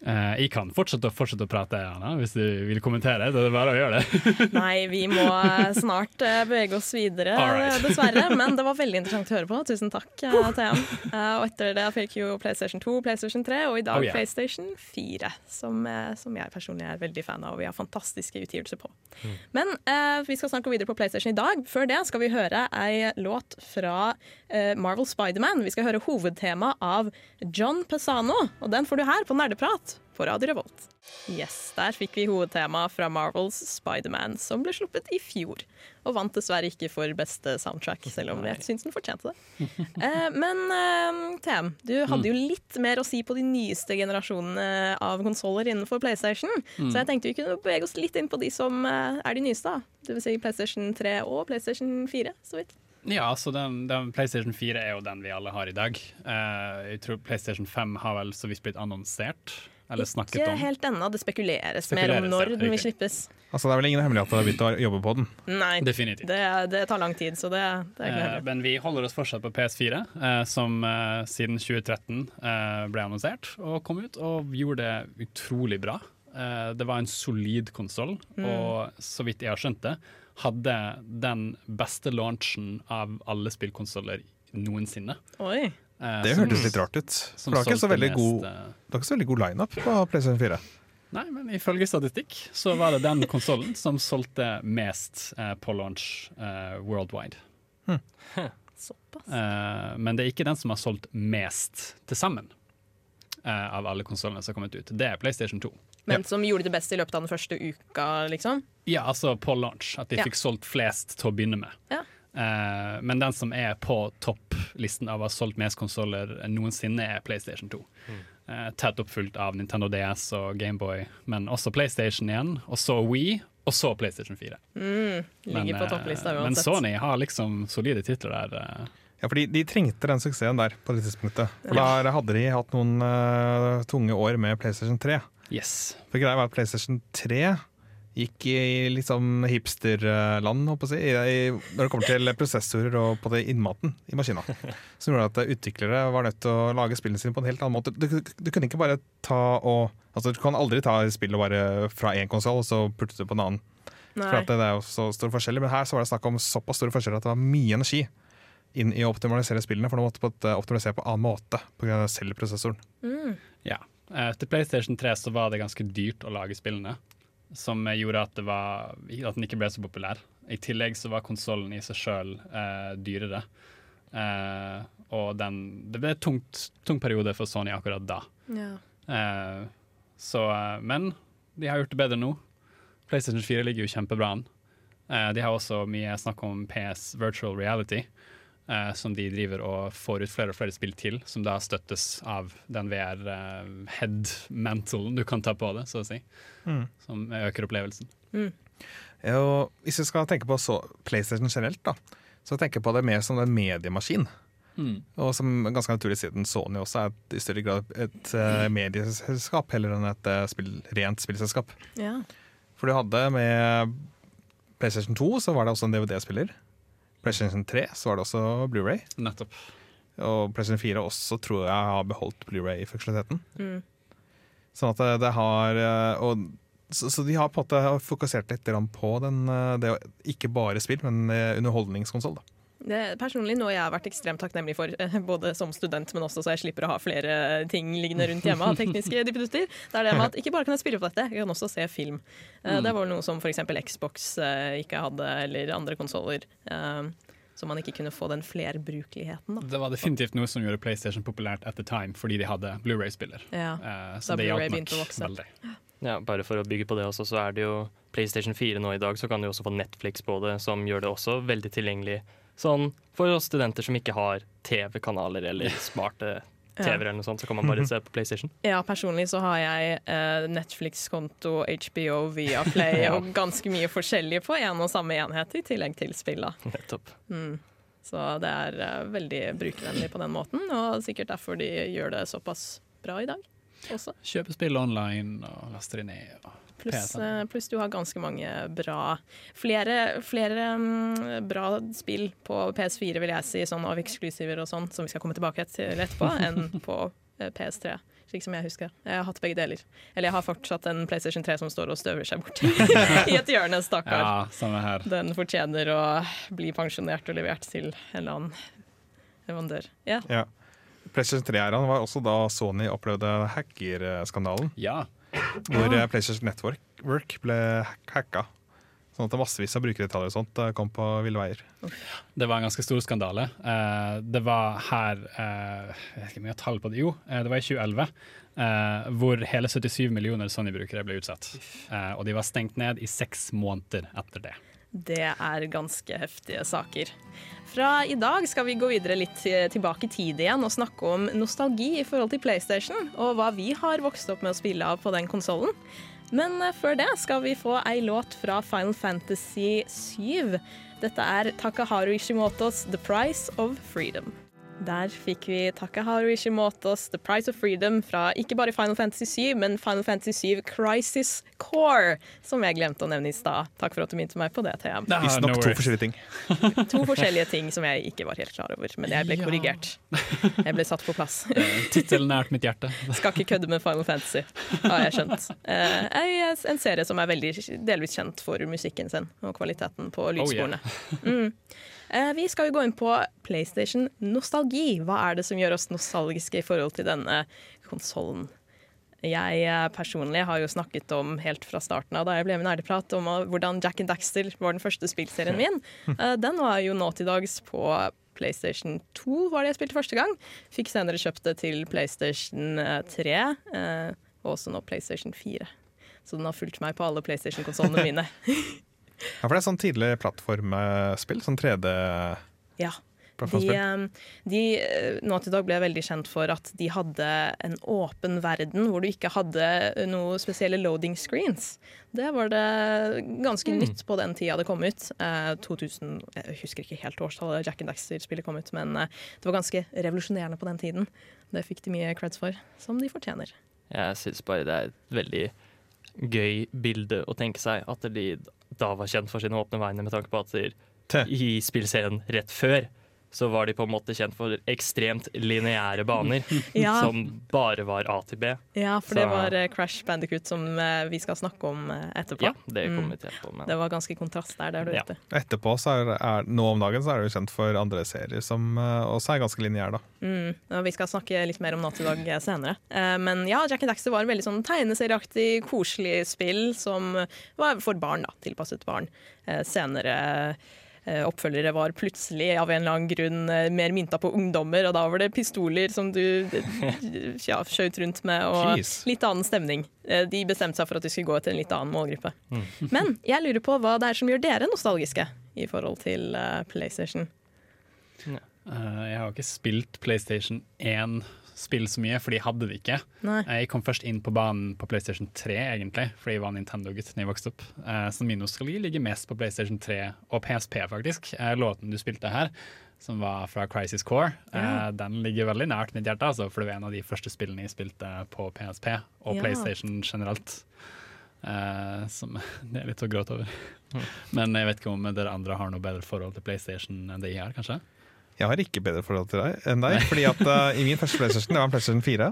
Eh, jeg kan fortsette fortsette å prate, Anna, hvis du vil kommentere. Det er bare å gjøre det. Nei, vi må eh, snart eh, bevege oss videre, right. dessverre. Men det var veldig interessant å høre på. Tusen takk, uh. TM. Eh, og etter det fikk jo PlayStation 2, PlayStation 3 og i dag Oh, yeah. PlayStation 4, som, som jeg personlig er veldig fan av og vi har fantastiske utgivelser på. Mm. Men eh, vi skal snart gå videre på PlayStation i dag. Før det skal vi høre ei låt fra eh, Marvel Spiderman. Vi skal høre hovedtema av John Pesano, og den får du her på Nerdeprat på Radio Revolt. Yes, Der fikk vi hovedtema fra Marvels Spiderman, som ble sluppet i fjor. Og vant dessverre ikke for beste soundtrack, selv om jeg syns den fortjente det. Eh, men eh, TM, du hadde jo litt mer å si på de nyeste generasjonene av konsoller innenfor PlayStation. Så jeg tenkte vi kunne bevege oss litt inn på de som eh, er de nyeste. da. Vil si PlayStation 3 og PlayStation 4, så vidt. Ja, så den, den PlayStation 4 er jo den vi alle har i dag. Uh, jeg tror PlayStation 5 har vel så vidt blitt annonsert, eller snakket Ikke om. helt ennå, det spekuleres, Spekuleres, mer om når ja, den vil slippes. Altså, det er vel ingen hemmelighet at du har begynt å jobbe på den. Nei, Definitivt. det, det tar lang tid, så det, det er ikke Eh, heller. men vi holder oss fortsatt på PS4, eh, som eh, siden 2013 eh, ble annonsert og kom ut, og gjorde det utrolig bra. Eh, det var en solid konsoll, Mm. og så vidt jeg har skjønt det, hadde den beste launchen av alle spillkonsoller noensinne. Oi. Eh, Det hørtes litt rart ut. For det var ikke så veldig god, eh, det var ikke så veldig god lineup på PlayStation 4. Nei, men ifølge statistikk så var det den konsollen som solgte mest eh, på launch eh, worldwide. Såpass. Eh, men det er ikke den som har solgt mest til sammen eh, av alle konsollene som har kommet ut. Det er PlayStation 2. Men som gjorde det best i løpet av den første uka, liksom? Ja, altså på launch. At de Ja. fikk solgt flest til å begynne med. Ja. Eh, men den som er på topplisten av å ha solgt mest konsoller noensinne, er PlayStation 2. Eh, tett oppfulgt av Nintendo DS og Gameboy, men også PlayStation igjen. Og så Wii, og så PlayStation 4. Ligger Men, på topplista men. Sony har liksom solide titler der. Ja, fordi de trengte den suksessen der på det tidspunktet. For der hadde de hatt noen tunge år med PlayStation 3. Yes. For greia var at PlayStation 3 gikk i liksom hipsterland, håper jeg å si, i, når det kommer til prosessorer og på det innmaten i maskina. Som gjorde at utviklere var nødt til å lage spillene sine på en helt annen måte. Du, du kunne ikke bare ta og Altså, du kan aldri ta spillet bare fra én konsoll og så putte det på en annen. For Nei. at det er jo så store forskjeller. Men her så var det snakk om såpass store forskjeller at det var mye energi inn i å optimalisere spillene, for du måtte på et- optimalisere på annen måte pga. celleprosessoren. Ja. Eh, til PlayStation 3 så var det ganske dyrt å lage spillene, som gjorde at, det var, at den ikke ble så populær. I tillegg så var konsollen i seg sjøl eh, dyrere. Eh, og den, det ble en tung periode for Sony akkurat da. Ja. Eh, så, eh, men de har gjort det bedre nå. PlayStation 4 ligger jo kjempebra an. Eh, de har også mye snakk om PS virtual reality, eh, som de driver og får ut flere og flere spill til, som da støttes av den VR-head-mantelen du kan ta på det, så å si. Som øker opplevelsen. Ja, og hvis vi skal tenke på så, PlayStation generelt, da, så tenker jeg på det mer som en mediemaskin. Og som ganske naturlig siden Sony også er et, i større grad et uh, medieselskap heller enn et uh, spill, rent spillselskap. ja. For du hadde med PlayStation 2 så var det også en DVD-spiller. PlayStation 3 så var det også Blu-ray Nettopp. Og PlayStation 4 også tror jeg har beholdt Blu-ray-funksjonaliteten. Mm. Sånn at det, det har eh, og, så, så de har på en måte fokusert litt på den, eh, det å ikke bare spill, men eh, underholdningskonsoll. Det er personlig noe jeg har vært ekstremt takknemlig for, eh, både som student, men også så jeg slipper å ha flere ting liggende rundt hjemme av tekniske dippedutter. Det er det med at ikke bare kan jeg spille på dette, jeg kan også se film. Mm. Det var noe som f.eks. Xbox eh, ikke hadde, eller andre konsoller. eh, Så man ikke kunne få den flerbrukeligheten, da. Det var definitivt noe som gjorde PlayStation populært at the time, fordi de hadde Blu-ray-spiller. Ja. Eh, Da så det Blu-ray hjalp begynte å nok vokse. veldig. Ja, bare for å bygge på det også, så er det jo PlayStation 4 nå i dag, så kan du også få Netflix på det, som gjør det også veldig tilgjengelig sånn for oss studenter som ikke har TV-kanaler eller smarte TV-er eller noe sånt, så kan man bare se på PlayStation. Ja, personlig så har jeg eh, Netflix-konto, HBO, Viaplay Ja. og ganske mye forskjellige på en og samme enhet, i tillegg til spilla. Nettopp. Så det er eh, veldig brukervennlig på den måten, og sikkert derfor de gjør det såpass bra i dag også. Kjøpe spill online og laste de ned. Og Pluss eh, du har ganske mange bra Flere, flere um, bra spill på PS4, vil jeg si, sånn av eksklusiver og sånn, som vi skal komme tilbake til etterpå, enn på uh, PS3. Slik som jeg husker. Jeg har hatt begge deler. Eller jeg har fortsatt en PlayStation 3 som står og støver seg bort i et hjørne, stakkar. Ja, samme her. Den fortjener å bli pensjonert og levert til en eller annen leverandør. Ja. Ja. PlayStation 3-æraen var også da Sony opplevde hackerskandalen. Ja. Hvor ja. PlayStation Network ble hacka. Sånn at massevis av brukerdetaljer og sånt eh, kom på ville veier. Det var en ganske stor skandale. Eh, det var her eh, Jeg vet ikke har tall på det. Jo, eh, det var i 2011. eh, hvor hele 77 millioner Sony-brukere ble utsatt. Eh, og de var stengt ned i seks måneder etter det. Det er ganske heftige saker. Fra i dag skal vi gå videre litt tilbake i tid igjen og snakke om nostalgi i forhold til PlayStation, og hva vi har vokst opp med å spille av på den konsollen. Men eh, før det skal vi få ei låt fra Final Fantasy 7. Dette er Takaharu Ishimotos 'The Price of Freedom'. Der fikk vi Takaharu Ishimotos 'The Price of Freedom' fra ikke bare Final Fantasy 7, men Final Fantasy 7 Crisis Core, som jeg glemte å nevne i stad. Takk for at du minte meg på det, Thea. Ah, Visstnok no to forskjellige ting. To forskjellige ting som jeg ikke var helt klar over, men jeg ble Ja. korrigert. Jeg ble satt på plass. Tittelen Tittel nært mitt hjerte. Skal ikke kødde med Final Fantasy, har jeg skjønt. Uh, en serie som er veldig delvis kjent for musikken sin og kvaliteten på lydsporene. mm. Eh, vi skal jo gå inn på PlayStation nostalgi. Hva er det som gjør oss nostalgiske i forhold til denne konsollen? Jeg eh, personlig har jo snakket om helt fra starten av da jeg ble med Nerdeprat, om hvordan Jack and Daxter var den første spillserien min. Eh, den var jo nå til dags på PlayStation 2 var det jeg spilte første gang. Fikk senere kjøpt det til PlayStation eh, 3, eh, og også nå PlayStation 4. Så den har fulgt meg på alle PlayStation-konsollene mine. Ja, for det er sånn tidlig plattformspill. Sånn 3D-plattformspill. Ja. De, eh, de eh, nå til dag ble veldig kjent for at de hadde en åpen verden hvor du ikke hadde noe spesielle loading screens. Det var det ganske nytt på den tida det kom ut. Eh, 2000, jeg husker ikke helt årstallet Jack and Daxter-spillet kom ut, men eh, det var ganske revolusjonerende på den tiden. Det fikk de mye creds for, som de fortjener. Jeg syns bare det er et veldig gøy bilde å tenke seg at de da var kjent for sine åpne vegne, med tanke på at de i spillserien rett før så var de på en måte kjent for ekstremt lineære baner, Ja, som bare var A til B. ja for det var eh, Crash Bandicoot som eh, vi skal snakke om eh, etterpå. Ja, det kom kommer vi til etterpå. Men Det var ganske kontrast der, der du Ja. Etterpå, så er, er, nå om dagen, så er det jo kjent for andre serier som også er ganske lineære, da. Mm, og vi skal snakke litt mer om Natt i dag eh, senere. Men ja, Jack and Daxter var en veldig sånn tegneserieaktig, koselig spill som var for barn, da. Tilpasset barn. Senere oppfølgere var plutselig av en eller annen grunn eh, mer mynta på ungdommer, og da var det pistoler som du eh, ja, skjøt rundt med, og litt annen stemning. Eh, de bestemte seg for at de skulle gå til en litt annen målgruppe. Men jeg lurer på hva det er som gjør dere nostalgiske i forhold til eh, PlayStation. Eh, jeg har ikke spilt PlayStation 1-spill så mye, for de hadde det ikke. Nei. Jeg kom først inn på banen på PlayStation 3, egentlig, fordi jeg var Nintendo-gutt da jeg vokste opp. Eh, Så min nostalgi ligger mest på PlayStation 3 og PSP, faktisk. Eh, Låten du spilte her, som var fra Crisis Core, eh, Ja. den ligger veldig nært mitt hjerte, altså, for det var en av de første spillene jeg spilte på PSP og Ja. PlayStation generelt. Uh, som det er litt å gråte over. Men jeg vet ikke om dere andre har noe bedre forhold til PlayStation enn det jeg har, kanskje? Jeg har ikke bedre forhold til deg enn deg, fordi at uh, i min første PlayStation, det var en PlayStation 4,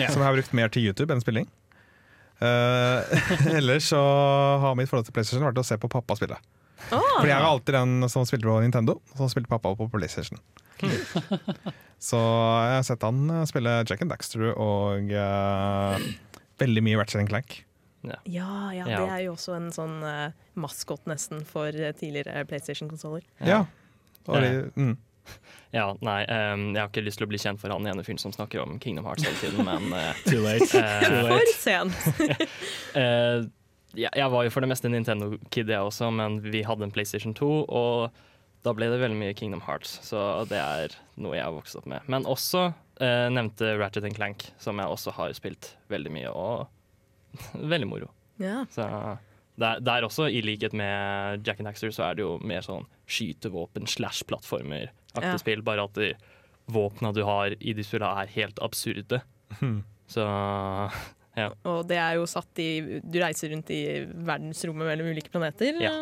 Ja. som jeg har brukt mer til YouTube enn spilling. Uh, ellers så har mitt forhold til PlayStation vært å se på pappa spille. Oh. Fordi jeg var alltid den som spilte på Nintendo, som spilte pappa på PlayStation. så jeg har sett han eh, spille Jack and Daxter og uh, veldig mye Ratchet and Clank. Ja, ja, Ja. det er jo også en sånn uh, maskot nesten for tidligere PlayStation-konsoller. Ja. Og mm. Ja, nei, um, jeg har ikke lyst til å bli kjent for han ene fyren som snakker om Kingdom Hearts hele tiden, men uh, Too late. Uh, For sent! uh, ja, jeg var jo for det meste Nintendo-kid, jeg også, men vi hadde en PlayStation 2, og da ble det veldig mye Kingdom Hearts. Så det er noe jeg har vokst opp med. Men også eh, nevnte Ratchet Clank, som jeg også har spilt veldig mye, og veldig moro. Ja. Så der, der også, i likhet med Jack and Daxter, så er det jo mer sånn skytevåpen slash plattformer-aktig Ja. spill, bare at våpna du har i de spillene er helt absurde. Så Og det er jo satt i Du reiser rundt i verdensrommet mellom ulike planeter. Ja.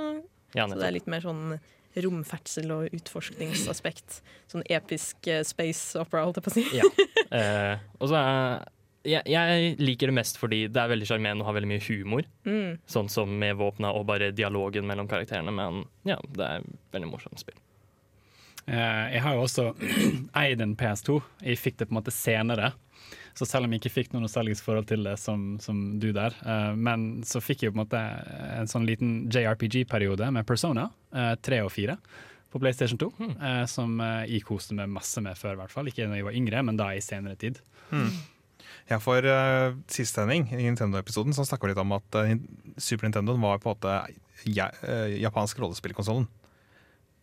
ja, Så det er litt mer sånn romferdsel og utforskningsaspekt. Sånn episk eh, space opera, holdt jeg på å si. Ja. Eh, og så er jeg, jeg liker det mest fordi det er veldig sjarmerende og har veldig mye humor. Mm. Sånn som med våpna og bare dialogen mellom karakterene. Men ja, det er veldig morsomt spill. Eh, Jeg har jo også eid en PS2. Jeg fikk det på en måte senere. Så selv om jeg ikke fikk noe nostalgisk forhold til det som, som du der, eh, men så fikk jeg jo på en måte en sånn liten JRPG-periode med Persona eh, 3 og 4 på PlayStation 2, eh, som eh, jeg koste meg masse med før, i hvert fall. Ikke da jeg var yngre, men da i senere tid. Ja, for uh, sist sending i Nintendo-episoden så snakka vi litt om at uh, Super Nintendo var på en måte ja, uh, japansk rollespillkonsollen.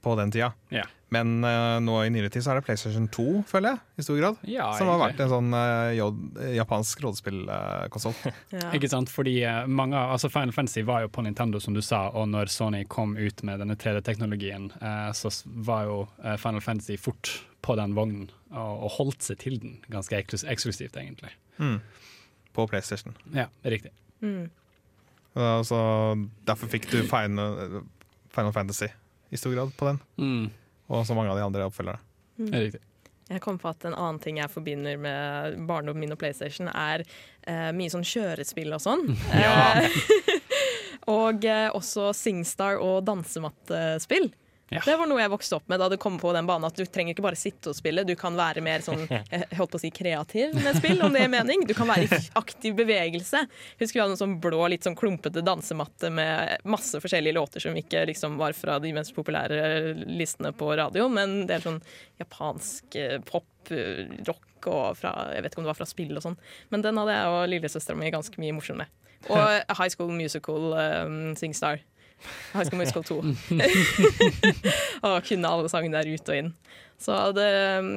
på den tida. Ja. Men uh, nå i nyere tid så er det PlayStation 2, føler jeg, i stor grad. Ja, som har vært en sånn uh, japansk rådespillkonsoll. Ja. Ikke sant, fordi mange, altså Final Fantasy var jo på Nintendo, som du sa, og når Sony kom ut med denne 3D-teknologien, eh, så var jo Final Fantasy fort på den vognen, og, og holdt seg til den ganske eklus eksklusivt, egentlig. mm. På PlayStation. Ja, riktig. Mm. Uh, så derfor fikk du Final, Final Fantasy i stor grad på den, Mm. Og så mange av de andre oppfølgerne. Riktig. Jeg kom på at En annen ting jeg forbinder med barndommen min og PlayStation, er eh, mye sånn kjørespill og sånn. Ja. Eh, og eh, også Singstar og dansemattespill. Ja. Det var noe jeg vokste opp med da det kom på den banen at du trenger ikke bare sitte og spille, du kan være mer sånn jeg holdt på å si kreativ med spill, om det gir mening. Du kan være i aktiv bevegelse. Husker vi hadde en sånn blå, litt sånn klumpete dansematte med masse forskjellige låter som ikke liksom var fra de mest populære listene på radio, men det er sånn japansk eh, pop, eh, rock og fra Jeg vet ikke om det var fra spill og sånn, men den hadde jeg og lillesøstera mi ganske mye morsomt med. Og High School Musical um, Singstar. High School Musical 2. og kunne alle sangene der ut og inn. Så det,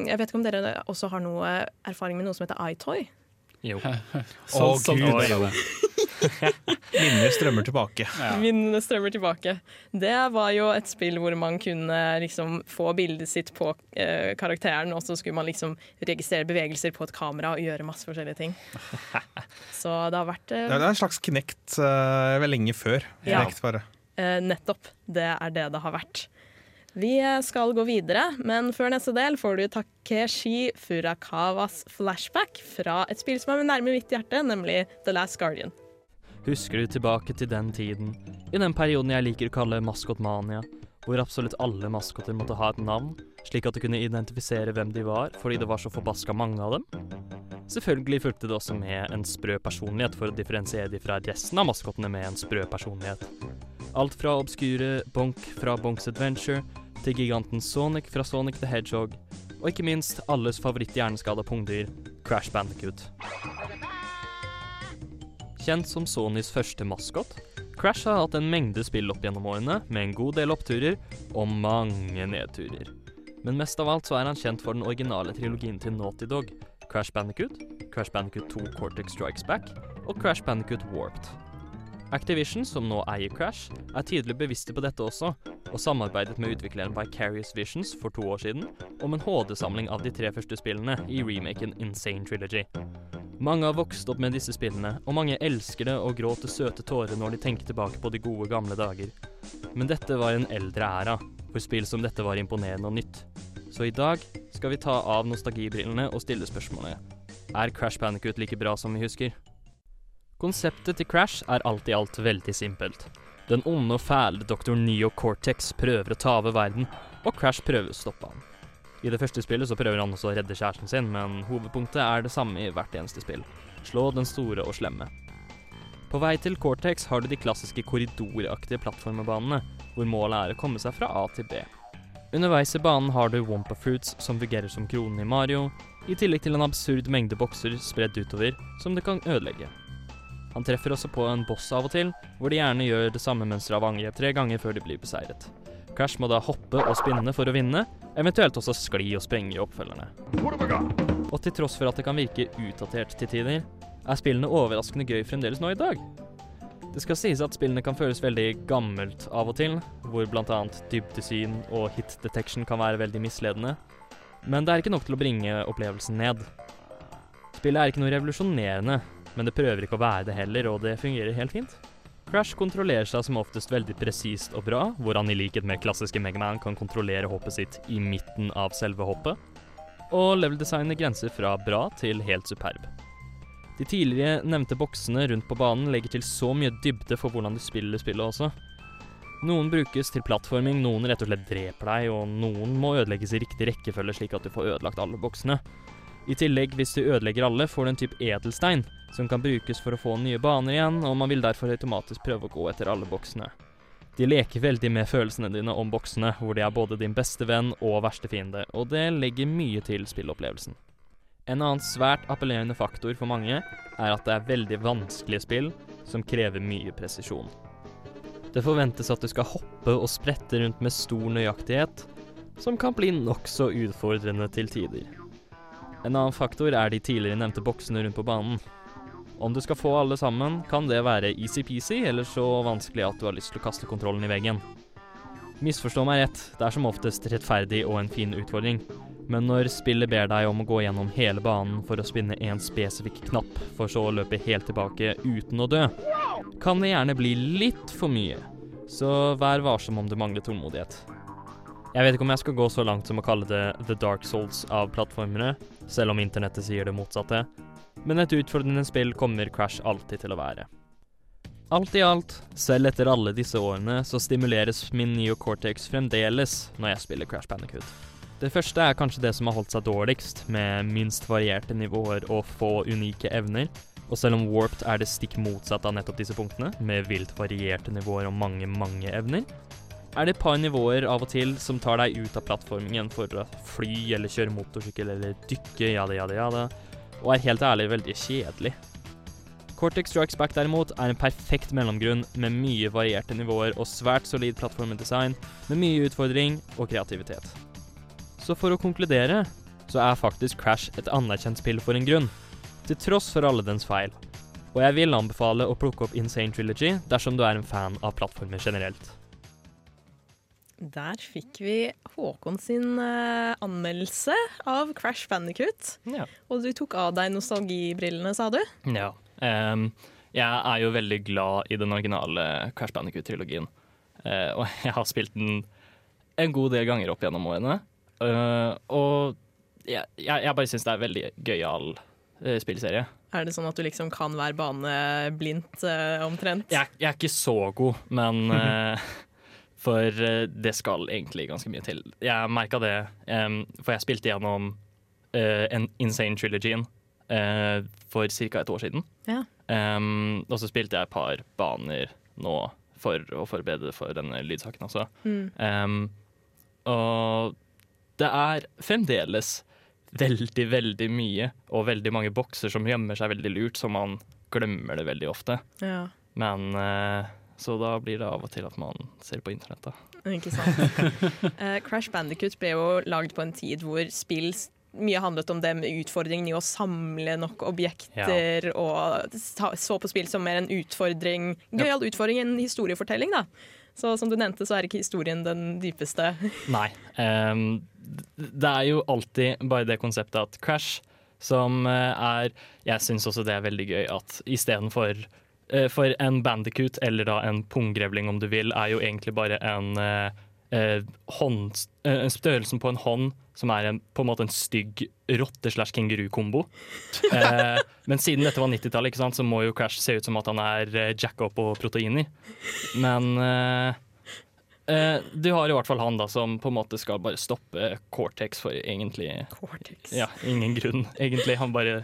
jeg vet ikke om dere også har noe erfaring med noe som heter iToy? Jo. Så, Å, sånn Gud. var det. Minner strømmer tilbake. Ja. Minnene strømmer tilbake. Det var jo et spill hvor man kunne liksom få bildet sitt på eh, karakteren, og så skulle man liksom registrere bevegelser på et kamera og gjøre masse forskjellige ting. Så det har vært eh, Det er en slags knekt eh, vel lenge før. Ja. Kinect bare. Eh, nettopp. Det er det det har vært. Vi skal gå videre, men før neste del får du Takeshi Furakawas flashback fra et spill som er nærme mitt hjerte, nemlig The Last Guardian. Husker du tilbake til den tiden, i den perioden jeg liker å kalle maskotmania, hvor absolutt alle maskoter måtte ha et navn, slik at du kunne identifisere hvem de var, fordi det var så forbaska mange av dem? Selvfølgelig fulgte det også med en sprø personlighet for å differensiere de fra resten av maskotene med en sprø personlighet. Alt fra obskure Bonk fra Bonks Adventure til giganten Sonic fra Sonic the Hedgehog, og ikke minst alles favoritt-hjerneskada pungdyr, Crash Bandicoot. Kjent som Sonys første maskot, Crash har hatt en mengde spill opp gjennom årene, med en god del oppturer og mange nedturer. Men mest av alt så er han kjent for den originale trilogien til Naughty Dog, Crash Bandicoot, Crash Bandicoot 2 Cortex Strikes Back og Crash Bandicoot Warped. Activision, som nå eier Crash, er tydelig bevisste på dette også, og samarbeidet med utvikleren Vicarious Visions for to år siden om en HD-samling av de tre første spillene i remaken Insane Trilogy. Mange har vokst opp med disse spillene, og mange elsker det og gråter søte tårer når de tenker tilbake på de gode, gamle dager. Men dette var en eldre æra, hvor spill som dette var imponerende og nytt. Så i dag skal vi ta av nostalgibrillene og stille spørsmålet Er Crash Bandicoot like bra som vi husker? Konseptet til Crash er alt i alt veldig simpelt. Den onde og fæle Dr. Neo Cortex prøver å ta over verden, og Crash prøver å stoppe han. I det første spillet så prøver han også å redde kjæresten sin, men hovedpunktet er det samme i hvert eneste spill. Slå den store og slemme. På vei til Cortex har du de klassiske korridoraktige plattformbanene, hvor målet er å komme seg fra A til B. Underveis i banen har du Wompa Fruits som fungerer som kronen i Mario, i tillegg til en absurd mengde bokser spredd utover som du kan ødelegge. Han treffer også på en boss av og til, hvor de gjerne gjør det samme mønsteret av angrep tre ganger før de blir beseiret. Crash må da hoppe og spinne for å vinne, eventuelt også skli og sprenge i oppfølgerne. Og til tross for at det kan virke utdatert til tider, er spillene overraskende gøy fremdeles nå i dag. Det skal sies at spillene kan føles veldig gammelt av og til, hvor bl.a. dybdesyn og hit detection kan være veldig misledende, men det er ikke nok til å bringe opplevelsen ned. Spillet er ikke noe revolusjonerende, men det prøver ikke å være det heller, og det fungerer helt fint. Crash kontrollerer seg som oftest veldig presist og bra, hvor han i likhet med klassiske Megaman kan kontrollere hoppet sitt i midten av selve hoppet. Og level-designet grenser fra bra til helt superb. De tidligere nevnte boksene rundt på banen legger til så mye dybde for hvordan du spiller spillet også. Noen brukes til plattforming, noen rett og slett dreper deg, og noen må ødelegges i riktig rekkefølge slik at du får ødelagt alle boksene. I tillegg, hvis du ødelegger alle, får du en type edelstein, som kan brukes for å få nye baner igjen, og man vil derfor automatisk prøve å gå etter alle boksene. De leker veldig med følelsene dine om boksene, hvor de er både din beste venn og verste fiende, og det legger mye til spillopplevelsen. En annen svært appellerende faktor for mange er at det er veldig vanskelige spill som krever mye presisjon. Det forventes at du skal hoppe og sprette rundt med stor nøyaktighet, som kan bli nokså utfordrende til tider. En annen faktor er de tidligere nevnte boksene rundt på banen. Om du skal få alle sammen, kan det være easy-peasy, eller så vanskelig at du har lyst til å kaste kontrollen i veggen. Misforstå meg rett, det er som oftest rettferdig og en fin utfordring. Men når spillet ber deg om å gå gjennom hele banen for å spinne en spesifikk knapp, for så å løpe helt tilbake uten å dø, kan det gjerne bli litt for mye. Så vær varsom om du mangler tålmodighet. Jeg vet ikke om jeg skal gå så langt som å kalle det The Dark Souls av plattformene, selv om internettet sier det motsatte, men et utfordrende spill kommer Crash alltid til å være. Alt i alt, selv etter alle disse årene, så stimuleres min neocortex fremdeles når jeg spiller Crash Bandicoot. Det første er kanskje det som har holdt seg dårligst, med minst varierte nivåer og få unike evner. Og selv om Warped er det stikk motsatt av nettopp disse punktene, med vilt varierte nivåer og mange, mange evner, er det et par nivåer av og til som tar deg ut av plattformingen for å fly eller kjøre motorsykkel eller dykke, jada, jada, jada, og er helt ærlig veldig kjedelig. Cortex Strikes Back derimot er en perfekt mellomgrunn med mye varierte nivåer og svært solid plattformdesign, med mye utfordring og kreativitet. Så for å konkludere, så er faktisk Crash et anerkjent spill for en grunn, til tross for alle dens feil. Og jeg vil anbefale å plukke opp Insane Trilogy dersom du er en fan av plattformer generelt. Der fikk vi Håkon sin eh, anmeldelse av Crash Bandicoot. Ja. Og du tok av deg nostalgibrillene, sa du? Ja. Um, jeg er jo veldig glad i den originale Crash Bandicoot-trilogien. Uh, og jeg har spilt den en god del ganger opp gjennom årene. Uh, og jeg, jeg, jeg bare syns det er en veldig gøyal uh, spillserie. Er det sånn at du liksom kan være bane blindt, eh, omtrent? Jeg, jeg er ikke så god, men For eh, det skal egentlig ganske mye til. Jeg merka det, um, for jeg spilte gjennom uh, en Insane Trilogyen uh, for ca. et år siden. Ja. Um, og så spilte jeg et par baner nå for å forberede for denne lydsaken også. Mm. Um, og det er fremdeles veldig, veldig mye og veldig mange bokser som gjemmer seg veldig lurt, så man glemmer det veldig ofte. ja. Men eh, Så da blir det av og til at man ser på internett, da. Ikke sant. uh, Crash Bandicoot ble jo lagd på en tid hvor spill mye handlet om det med utfordringen i å samle nok objekter, og ta- så på spill som mer en utfordring. Gøyal utfordring, en historiefortelling, da. Så som du nevnte, så er ikke historien den dypeste. Nei. Um, det er jo alltid bare det konseptet at Crash, som eh, er Jeg syns også det er veldig gøy at istedenfor For en bandicoot, eller da en punggrevling om du vil, er jo egentlig bare en eh, eh, hånd, eh, Størrelsen på en hånd som er en, på en måte en stygg rotte slash kenguru-kombo. Eh, men siden dette var 90-tallet, ikke sant, så må jo Crash se ut som at han er uh, jacka opp protein i. Men eh, Eh, du har i hvert fall han da som på en måte skal bare stoppe Cortex for egentlig Cortex. Ja, ingen grunn, egentlig. Han bare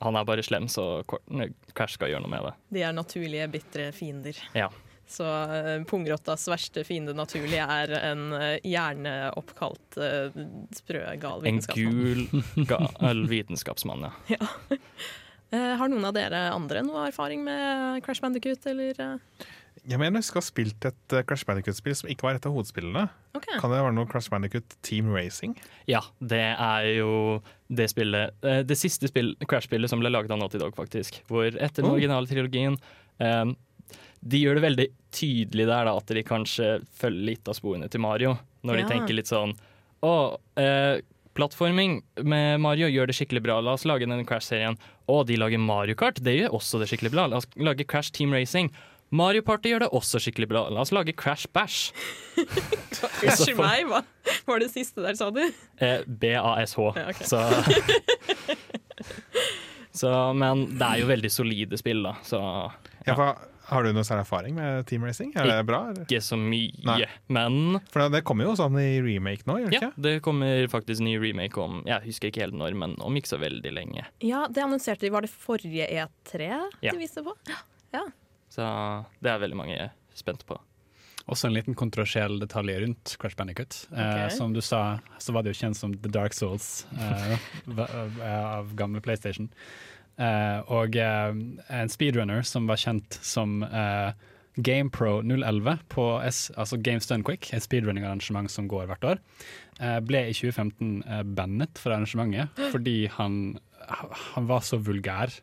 Han er bare slem, så Crash skal gjøre noe med det. De er naturlige, bitre fiender. Ja. Så uh, pungrottas verste fiende naturlig er en uh, hjerneoppkalt uh, sprø, gal En gul, gal vitenskapsmann, ja. Eh, har noen av dere andre noe erfaring med Crash Bandicoot, eller? eh? Jeg mener jeg skal ha spilt et eh, Crash Bandicoot-spill som ikke var et av hovedspillene. Okay. Kan det være noe Crash Bandicoot Team Racing? Ja, det er jo det spillet eh, Det siste spill, Crash-spillet som ble laget av Naughty Dog, faktisk. Hvor etter den Oh. originale trilogien um, De gjør det veldig tydelig der da, at de kanskje følger litt av sporene til Mario. Når Ja. de tenker litt sånn Å, eh, plattforming med Mario gjør det skikkelig bra. La oss lage den Crash-serien. Å, de lager Mario Kart. Det gjør også det skikkelig bra. La oss lage Crash Team Racing. Mario Party gjør det også skikkelig bra. La oss lage Crash Bash. Unnskyld meg, hva var det siste der, sa du? Eh, B-A-S-H. Ja, okay. Så Så, men det er jo veldig solide spill, da. Så Ja, for, har du noe særlig erfaring med Team Racing? Er det bra? Eller? ikke så mye. Nei. Men For det kommer jo sånn i remake nå, gjør det ja, ikke? det kommer faktisk ny remake om Jeg husker ikke helt når, men om ikke så veldig lenge. Ja, det annonserte de. Var det forrige E3 Ja. de viste på? Så det er veldig mange spent på. Også en liten kontroversiell detalj rundt Crash Bandicoot. Eh, som du sa, så var det jo kjent som The Dark Souls eh, va- av gamle PlayStation. Eh, og eh, en speedrunner som var kjent som eh, GamePro 011 på S, altså Games Done Quick, et speedrunning-arrangement som går hvert år, eh, ble i 2015 eh, bannet fra arrangementet fordi han, han var så vulgær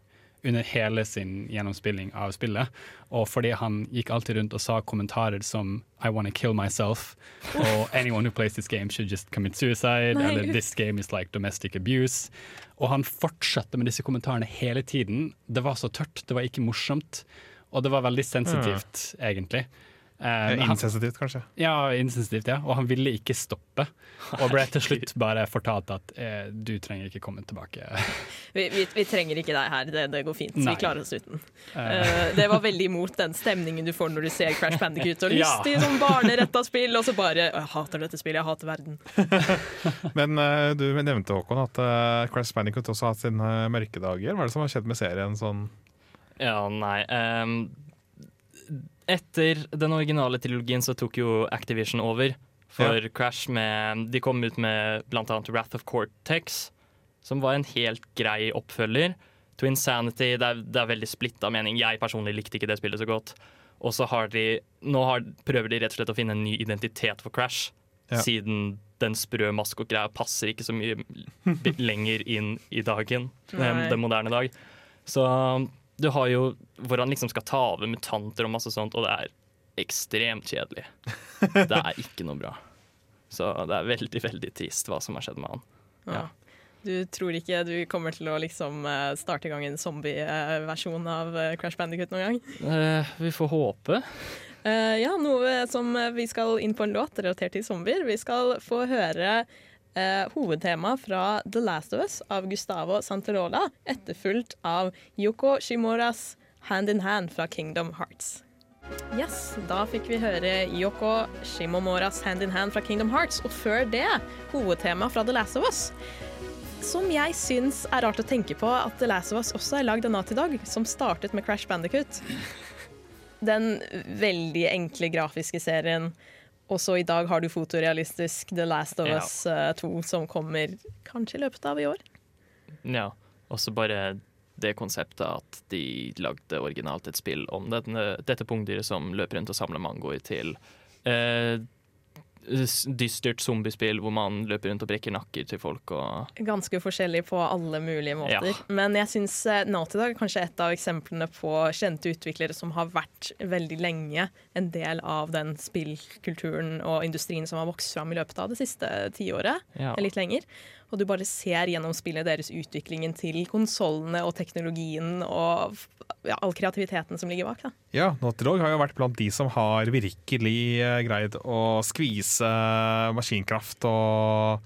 under hele sin gjennomspilling av spillet. Og fordi han gikk alltid rundt og sa kommentarer som 'I wanna kill myself' og 'anyone who plays this game should just commit suicide', Nei. eller 'this game is like domestic abuse'. Og han fortsatte med disse kommentarene hele tiden. Det var så tørt, det var ikke morsomt, og det var veldig sensitivt, egentlig. Eh, Insensitivt, kanskje. ja, insensitivt, ja. Og han ville ikke stoppe. Og ble til slutt bare fortalt at eh, du trenger ikke komme tilbake. Vi, vi, vi trenger ikke deg her, det, det går fint. Nei. Vi klarer oss uten. Eh, Eh, det var veldig imot den stemningen du får når du ser Crash Bandicoot og Ja. til sånn barneretta spill, og så bare Jeg hater dette spillet, jeg hater verden. Men du nevnte Håkon at uh, Crash Bandicoot også har hatt sine mørke dager. Hva er det som har skjedd med serien? sånn? Ja, nei ehm, Etter den originale trilogien så tok jo Activision over for Crash med De kom ut med annet Wrath of Cortex, som var en helt grei oppfølger. To Insanity det er, det er veldig splitta mening. Jeg personlig likte ikke det spillet så godt. Og så har de Nå har, prøver de rett og slett å finne en ny identitet for Crash, Ja. siden den sprø maskotgreia passer ikke så mye lenger inn i dagen, den, den moderne dag. Så du har jo hvor han liksom skal ta over mutanter og masse sånt, og det er ekstremt kjedelig. Det er ikke noe bra. Så det er veldig, veldig trist hva som har skjedd med han. Ja. Du tror ikke du kommer til å liksom eh, starte i gang en zombie-versjon av eh, Crash Bandicoot noen gang? Eh, vi får håpe. Eh, ja, noe som vi skal inn på en låt relatert til zombier. Vi skal få høre uh, hovedtema fra The Last of Us av Gustavo Santarola, etterfulgt av Yoko Shimoras Hand in Hand fra Kingdom Hearts. Yes, da fikk vi høre Yoko Shimomoras Hand in Hand fra Kingdom Hearts, og før det hovedtema fra The Last of Us. Som jeg syns er rart å tenke på at The Last of Us også er lagd av Naughty Dog, som startet med Crash Bandicoot. Den veldig enkle grafiske serien. Og så i dag har du fotorealistisk The Last of Ja. Us eh, 2, som kommer kanskje i løpet av i år. Ja. Og så bare det konseptet at de lagde originalt et spill om denne, dette pungdyret som løper rundt og samler mangoer til eh, dystert zombiespill hvor man løper rundt og brekker nakker til folk og Ganske forskjellig på alle mulige måter. Ja. Men jeg syns Naughty Dog er kanskje et av eksemplene på kjente utviklere som har vært veldig lenge en del av den spillkulturen og industrien som har vokst fram i løpet av det siste tiåret. ja. eller litt lenger. Og du bare ser gjennom spillet deres utviklingen til konsollene og teknologien og ja, all kreativiteten som ligger bak. Da. Ja, Naughty Dog har jo vært blant de som har virkelig eh, greid å skvise maskinkraft og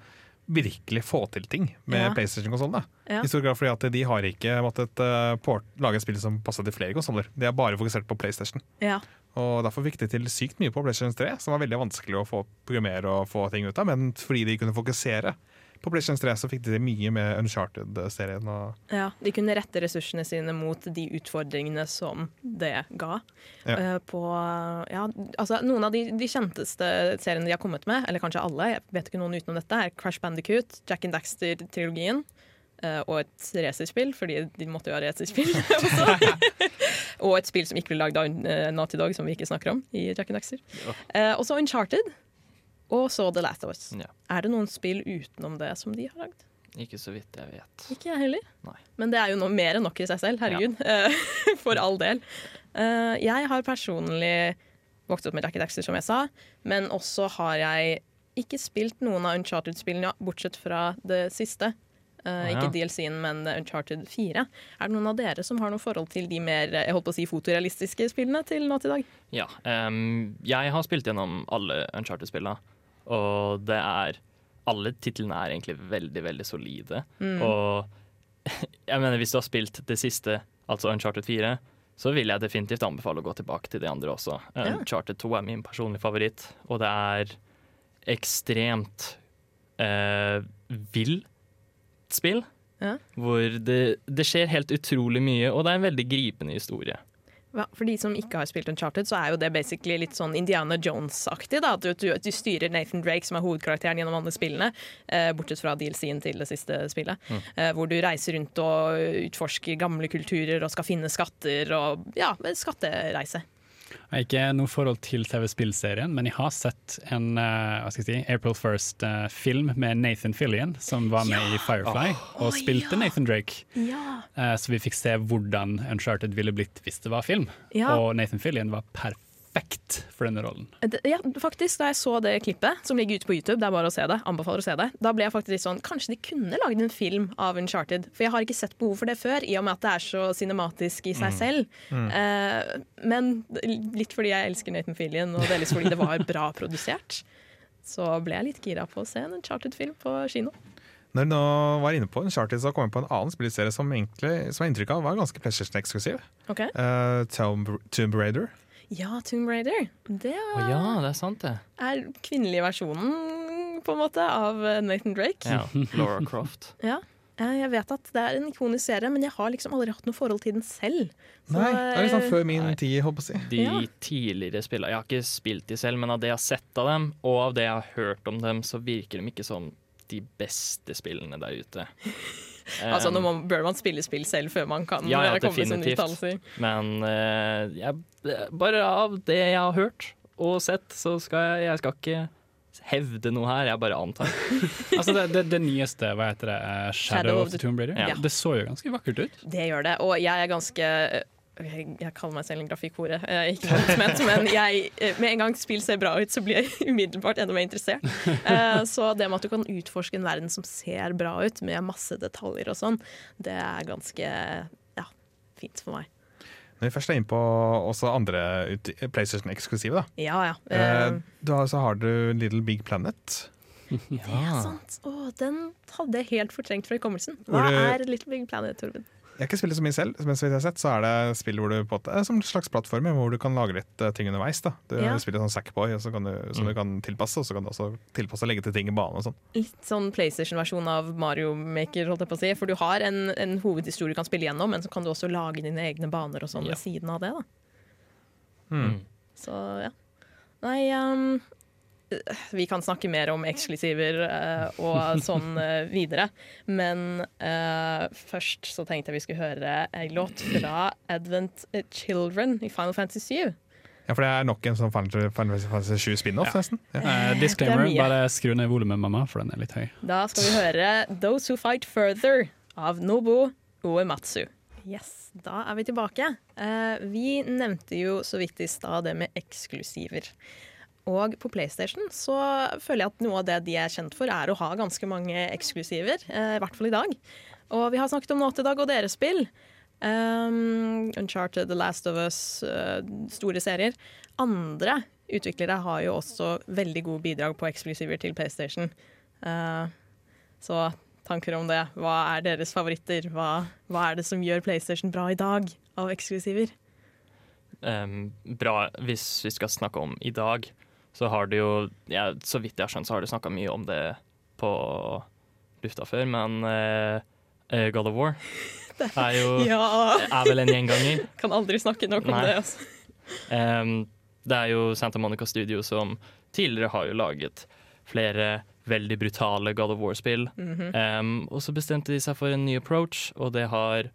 virkelig få til ting med Ja. PlayStation-konsollene. Ja. I stor grad fordi at de har ikke måttet eh, port, lage spill som passer til flere konsoller. De har bare fokusert på PlayStation. Ja. Og Derfor fikk de til sykt mye på PlayStation 3, som var veldig vanskelig å få programmere og få ting ut av. Men fordi de kunne fokusere på PlayStation 3, så fikk de det mye med Uncharted-serien. Ja, de kunne rette ressursene sine mot de utfordringene som det ga. Ja. Uh, på, ja, altså, noen av de, de kjenteste seriene de har kommet med, eller kanskje alle, jeg vet ikke noen utenom dette, er Crash Bandicoot, Jack and Daxter-trilogien. eh, og et racerspill, fordi de måtte jo ha racerspill også. og et spill som ikke ble lagd av uh, Naughty Dog, som vi ikke snakker om i Jack and Daxter. Ja. Eh, og så Uncharted, og så The Last of Us. Ja. Er det noen spill utenom det som de har lagd? Ikke så vidt jeg vet. Ikke jeg heller. Nei. Men det er jo noe mer enn nok i seg selv. Herregud. Ja. For all del. Uh, Jeg har personlig vokst opp med Jackie Daxter, som jeg sa, men også har jeg ikke spilt noen av Uncharted-spillene, bortsett fra det siste. Eh, ja. Ikke DLC-en, men Uncharted 4. Er det noen av dere som har noe forhold til de mer jeg holdt på å si, fotorealistiske spillene til nå til dag? Ja. Um, jeg har spilt gjennom alle Uncharted-spillene, og det er Alle titlene er egentlig veldig, veldig solide. Og jeg mener, hvis du har spilt det siste, altså Uncharted 4, så vil jeg definitivt anbefale å gå tilbake til de andre også. Ja. Uncharted 2 er min personlige favoritt, og det er ekstremt eh, vill spill. Ja. Hvor det, det skjer helt utrolig mye, og det er en veldig gripende historie. Ja, for de som ikke har spilt Uncharted, så er jo det basically litt sånn Indiana Jones-aktig. da, At du, du, du styrer Nathan Drake, som er hovedkarakteren gjennom alle spillene, eh, bortsett fra DLC-en til det siste spillet. Eh, hvor du reiser rundt og utforsker gamle kulturer og skal finne skatter og ja, skattereise. Jeg har ikke noe forhold til TV-spillserien, men jeg har sett en uh, hva skal jeg si, April First-film med Nathan Fillion, som var med i Firefly, og Å, spilte ja. Nathan Drake. Ja. Uh, så vi fikk se hvordan Uncharted ville blitt hvis det var film. Ja. Og Nathan Fillion var perfekt for denne rollen. Ja, faktisk, Da jeg så det klippet, som ligger ute på YouTube, det er bare å se det, anbefaler å se det, da ble jeg faktisk litt sånn Kanskje de kunne lagd en film av Uncharted? For jeg har ikke sett behov for det før, i og med at det er så cinematisk i seg selv. Eh, men litt fordi jeg elsker Nathan Fillion, og delvis fordi det var bra produsert, så ble jeg litt gira på å se en Uncharted-film på kino. Når du nå var inne på Uncharted, så kom jeg på en annen spillserie som egentlig, som jeg har inntrykk av var ganske PlayStation-eksklusiv. Okay. Uh, Tomb, Tomb Raider. Ja, Tomb Raider. Det Å ja, det er sant, det. er kvinnelige versjonen, på en måte, av Nathan Drake. Ja, Laura Croft. Ja. Eh, Jeg vet at det er en ikonisk serie, men jeg har liksom aldri hatt noe forhold til den selv. Så, Nei, det er liksom før min Nei. tid, håper jeg. De Ja. tidligere spillene Jeg har ikke spilt de selv, men av det jeg har sett av dem, og av det jeg har hørt om dem, så virker de ikke som de beste spillene der ute. Altså, Um, nå må, bør man spille spill selv før man kan Ja, ja, eh, komme med sånne uttalelser. Men uh, jeg, bare av det jeg har hørt og sett, så skal jeg, jeg skal ikke hevde noe her, jeg bare antar. Altså det, det, det nyeste, hva heter det, Shadow, Shadow, of the Tomb Raider? Ja. Det så jo ganske vakkert ut. Det gjør det, og jeg er ganske jeg, jeg kaller meg selv en grafikkhore, ikke noe annet, men jeg, eh, med en gang spill ser bra ut, så blir jeg umiddelbart enda mer interessert. Eh, så det med at du kan utforske en verden som ser bra ut, med masse detaljer og sånn, det er ganske ja, fint for meg. Når vi først er inne på også andre PlayStation-eksklusive, da. Ja, ja. Eh, du har, så har du Little Big Planet. det er sant. Å, den hadde jeg helt fortrengt fra hukommelsen. Hva er Little Big Planet, Torben? Jeg har ikke spilt så mye selv, men så vidt jeg har sett, så er det spill hvor du på en måte, som en slags plattform hvor du kan lage litt eh, ting underveis. da. Du Ja. spiller sånn Sackboy så kan du, som du kan tilpasse, og så kan du også tilpasse og legge til ting i banen og sånn. litt sånn PlayStation-versjon av Mario Maker, holdt jeg på å si. For du har en, en hovedhistorie du kan spille gjennom, men så kan du også lage dine egne baner og sånn Ja. ved siden av det. da. Mm. Så ja. Nei, um, vi kan snakke mer om eksklusiver uh, og sånn uh, videre. Men uh, først så tenkte jeg vi skulle høre en låt fra Advent Children i Final Fantasy 7. Ja, For det er nok en sånn Final Final Fantasy 7 spin-off, Ja. nesten. Ja. Disclaimer, er bare skru ned volumet, mamma, for den er litt høy. Da skal vi høre 'Those Who Fight Further' av Nobu Uematsu. Yes, Da er vi tilbake. Eh, vi nevnte jo så vidt i stad det med eksklusiver. Og på PlayStation så føler jeg at noe av det de er kjent for, er å ha ganske mange eksklusiver. eh, I hvert fall i dag. Og vi har snakket om Naughty Dog og deres spill. Um, Uncharted, The Last of Us, uh, store serier. Andre utviklere har jo også veldig gode bidrag på eksklusiver til PlayStation. Uh, så tanker om det. Hva er deres favoritter? Hva, hva er det som gjør PlayStation bra i dag av eksklusiver? Um, bra, hvis vi skal snakke om i dag, så har du jo ja, Så vidt jeg har skjønt, så har du snakka mye om det på lufta før, men eh, eh, God of War er jo Ja! er vel en gjenganger. Kan aldri snakke nok om Nei. det. Altså. Um, det er jo Santa Monica Studio som tidligere har jo laget flere veldig brutale God of War-spill. Mhm. um, og så bestemte de seg for en ny approach, og det har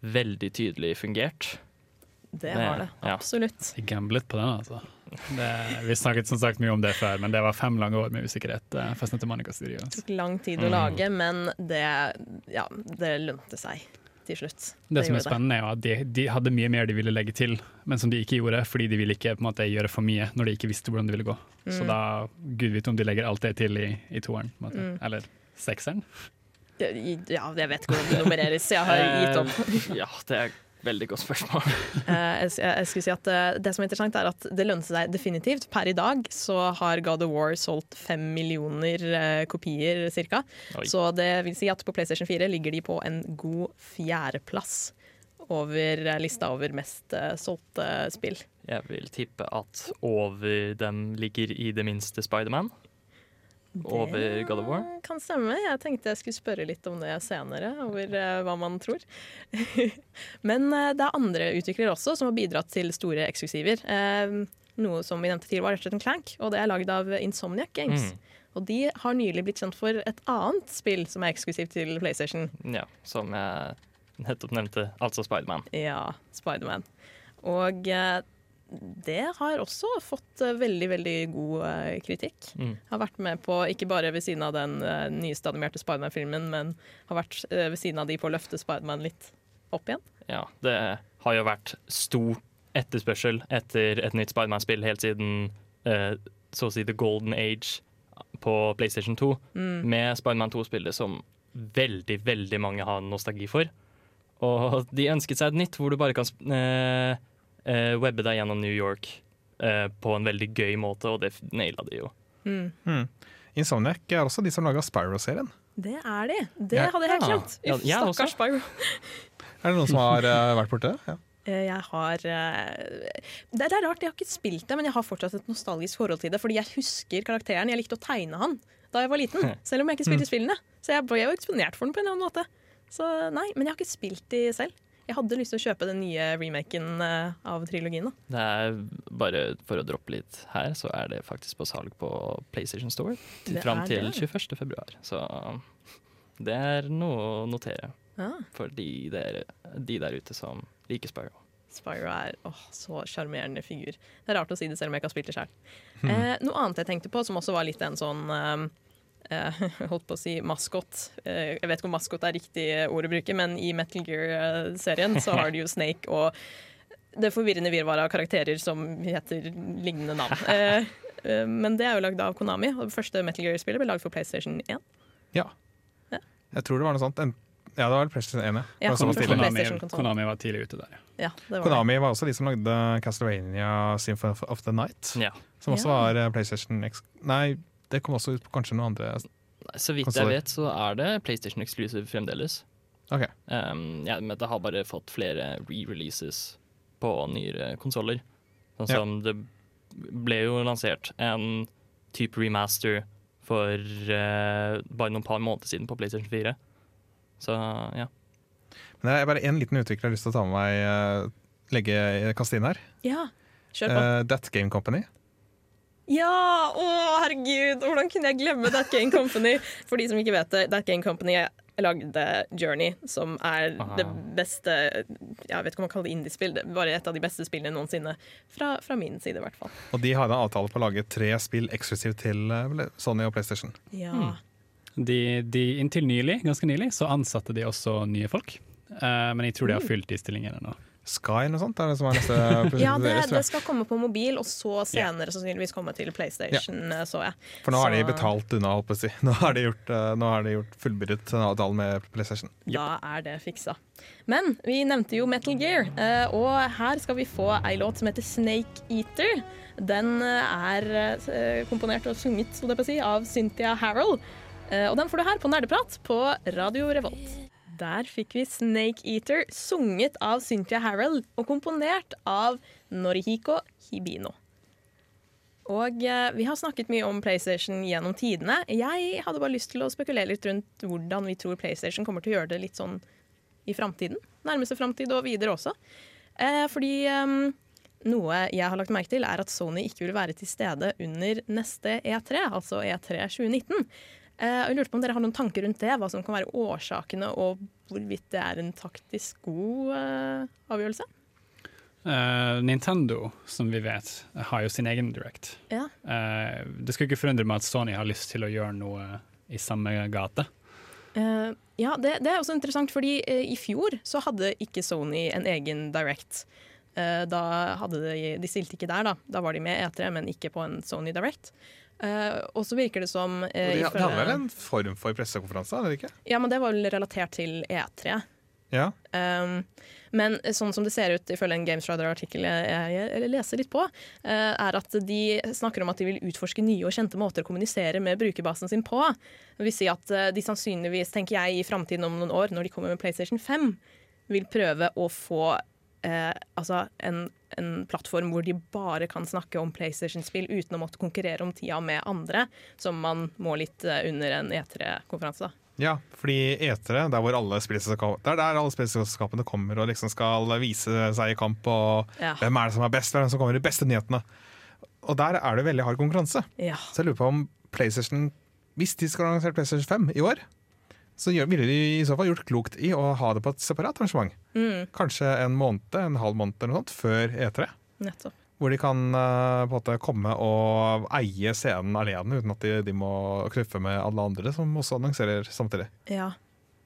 veldig tydelig fungert. Det har det. Ja. Absolutt. Jeg gamblet på den, altså. Det, vi snakket som sagt mye om det før, men det var fem lange år med usikkerhet eh, til Monica Studio. Det tok lang tid å Mm. lage, men det, ja, det lønte seg til slutt. Det som er spennende, er at de, de hadde mye mer de ville legge til, men som de ikke gjorde, fordi de ville ikke måte, gjøre for mye når de ikke visste hvordan det ville gå. Så Mm. da, gud vite om de legger alt det til i, i toeren. Mm. eller sekseren. Ja, jeg vet ikke hvordan det nummereres. Jeg har gitt opp. Eh, ja, det er veldig godt spørsmål. Eh, jeg, jeg skulle si at eh, Det som er interessant, er at det lønner seg definitivt. Per i dag så har God of War solgt fem millioner eh, kopier ca. Så det vil si at på PlayStation 4 ligger de på en god fjerdeplass over lista over mest solgte spill. Jeg vil tippe at over dem ligger i det minste Spiderman. Over God of War? Det kan stemme. Jeg tenkte jeg skulle spørre litt om det senere, over eh, hva man tror. Men eh, det er andre utviklere også som har bidratt til store eksklusiver. Eh, noe som vi nevnte tidligere var Ratchet Clank, og det er lagd av Insomniac Games. Mm. Og de har nylig blitt kjent for et annet spill som er eksklusivt til PlayStation. Ja, som jeg nettopp nevnte, altså Spiderman. Ja, Spiderman. Og det har også fått eh, veldig, veldig god eh, kritikk. Mm. Har vært med på, ikke bare ved siden av den uh, nyeste animerte Spiderman-filmen, men har vært eh, ved siden av de på å løfte Spiderman litt opp igjen. Ja, det har jo vært stor etterspørsel etter et nytt Spiderman-spill helt siden eh, så å si The Golden Age på PlayStation 2, med Spiderman 2-spillet som veldig, veldig mange har nostalgi for. Og de ønsket seg et nytt hvor du bare kan eh, eh, webbe deg gjennom New York eh, på en veldig gøy måte, og det naila de jo. Mm. Insomniac er også de som laga Spyro-serien. Det er de. Det hadde jeg helt glemt. Ja, Uff, jeg stakkars Spyro. Er det noen som har uh, vært borti det? Ja. Eh, Jeg har eh, det, det er rart, jeg har ikke spilt det, men jeg har fortsatt et nostalgisk forhold til det. Fordi jeg husker karakteren. Jeg likte å tegne han da jeg var liten, selv om jeg ikke spilte spillene. Så jeg ble jo eksponert for den på en eller annen måte. Så nei, Men jeg har ikke spilt de selv. Jeg hadde lyst til å kjøpe den nye remaken eh, av trilogien. da. Det er bare for å droppe litt her, så er det faktisk på salg på PlayStation Store til, fram til det. 21. februar. Så det er noe å notere Ah, for de der, de der ute som liker Spyro. Spyro er åh, så sjarmerende figur. Det er rart å si det selv om jeg ikke har spilt det sjøl. Eh, noe annet jeg tenkte på, som også var litt en sånn eh, holdt på å si maskot. Eh, jeg vet ikke om maskot er riktig ord å bruke, men i Metal Gear-serien så har du jo Snake og det forvirrende virvaret av karakterer som heter lignende navn. Eh, eh, men det er jo lagd av Konami, og det første Metal Gear-spillet ble lagd for PlayStation 1. ja. Jeg tror det var noe sånt. En, ja, det var PlayStation 1. Ja, ja var Konami. Konami, var tidlig ute der. ja. Ja, det var Konami var også de som lagde Castlevania Symphony of- the Night. Ja. Som også Ja. var eh, PlayStation X... Nei, det kom også ut på kanskje noen andre Så vidt jeg vet, så er det PlayStation Exclusive fremdeles. Okay. Um, ja, men det har bare fått flere re-releases på nyere konsoller. Sånn Ja. som det ble jo lansert en type remaster for uh, bare noen par måneder siden på PlayStation 4. Så ja. Men det er bare én liten utvikler jeg har lyst til å ta med meg, eh, legge kaste inn her. Ja, kjør på. Uh, That Game Company. Ja! Å, herregud! Hvordan kunne jeg glemme That Game Company? For de som ikke vet det, That Game Company lagde Journey, som er Aha. det beste Jeg vet ikke om man kaller det indiespill, det er bare et av de beste spillene noensinne. Fra, fra min side, i hvert fall. Og de hadde en avtale på å lage tre spill eksklusivt til eh, Sony og PlayStation. Ja. De, de, inntil nylig, ganske nylig så ansatte de også nye folk. Uh, men jeg tror de har fylt de stillingene nå. Sky noe sånt er det som er neste Ja, det, deres. det skal komme på mobil, og så senere sannsynligvis komme til PlayStation, yeah. så jeg. For nå har de betalt unna, holdt på å si. Nå har de gjort, eh, har de gjort fullbyrdet avtalen med PlayStation. Da er det fiksa. Men vi nevnte jo Metal Gear, eh, og her skal vi få ei låt som heter Snake Eater. Den eh, er komponert og sunget si, av Cynthia Harrell. Eh, Og den får du her på Nerdeprat på Radio Revolt. Der fikk vi Snake Eater, sunget av Cynthia Harrell og komponert av Norihiko Hibino. Og eh, vi har snakket mye om PlayStation gjennom tidene. Jeg hadde bare lyst til å spekulere litt rundt hvordan vi tror PlayStation kommer til å gjøre det litt sånn i framtiden. Nærmeste framtid og videre også. Eh, fordi eh, noe jeg har lagt merke til, er at Sony ikke vil være til stede under neste E3, altså E3 2019. Eh, jeg lurte på om dere har noen tanker rundt det, hva som kan være årsakene, og hvorvidt det er en taktisk god eh, avgjørelse? Uh, Nintendo, som vi vet, har jo sin egen Direct. Ja. Uh, det skulle ikke forundre meg at Sony har lyst til å gjøre noe i samme gate. Uh, ja, det, det er også interessant, fordi i fjor så hadde ikke Sony en egen Direct. Da hadde de, de stilte ikke der, da. Da var de med E3, men ikke på en Sony Direct. Eh, og så virker det som uh, Det de hadde vel en form for pressekonferanse, eller ikke? Ja, men det var vel relatert til E3. Ja. Um, men sånn som det ser ut ifølge en Games Radar-artikkel jeg, jeg, leser litt på, uh, er at de snakker om at de vil utforske nye og kjente måter å kommunisere med brukerbasen sin på. Det vil si at eh, de sannsynligvis, tenker jeg, i framtiden om noen år, når de kommer med PlayStation 5, vil prøve å få altså en, en plattform hvor de bare kan snakke om PlayStation-spill uten å måtte konkurrere om tida med andre, som man må litt eh, under en E3-konferanse. Ja, fordi etere, der hvor alle spillselskap- det er der alle spillselskapene kommer og liksom skal vise seg i kamp. og Ja. Hvem er det som er best, hvem er det som kommer de beste nyhetene? Og der er det veldig hard konkurranse. Ja. Så jeg lurer på om PlayStation Hvis de skal lansere PlayStation 5 i år, så ville de i så fall gjort klokt i å ha det på et separat arrangement. Mm, Kanskje en måned, en halv måned eller noe sånt, før E3. nettopp. Hvor de kan uh, på en måte komme og eie scenen alene, uten at de, de må knuffe med alle andre som også annonserer samtidig. Ja.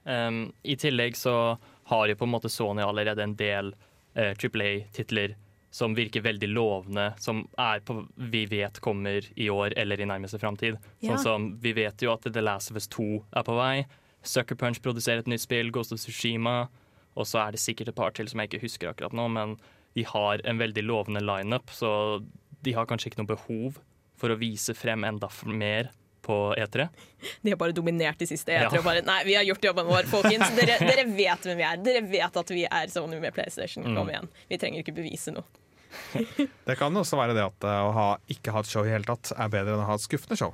Um, I tillegg så har jo på en måte Sony allerede en del uh, AAA-titler som virker veldig lovende, som er på, vi vet kommer i år eller i nærmeste framtid. Ja. Sånn som vi vet jo at The Last of Us 2 er på vei. Sucker Punch produserer et nytt spill, Ghost of Tsushima. Og så er det sikkert et par til som jeg ikke husker akkurat nå, men de har en veldig lovende lineup, så de har kanskje ikke noe behov for å vise frem enda mer på E E3. De har bare dominert de siste Ja. og bare Nei, vi har gjort jobben vår, folkens. Dere, dere vet hvem vi er. Dere vet at vi er Sony med PlayStation. Kom Mm. igjen. Vi trenger ikke bevise noe. Det kan også være det at eh, å ha, ikke ha et show i hele tatt er bedre enn å ha et skuffende show.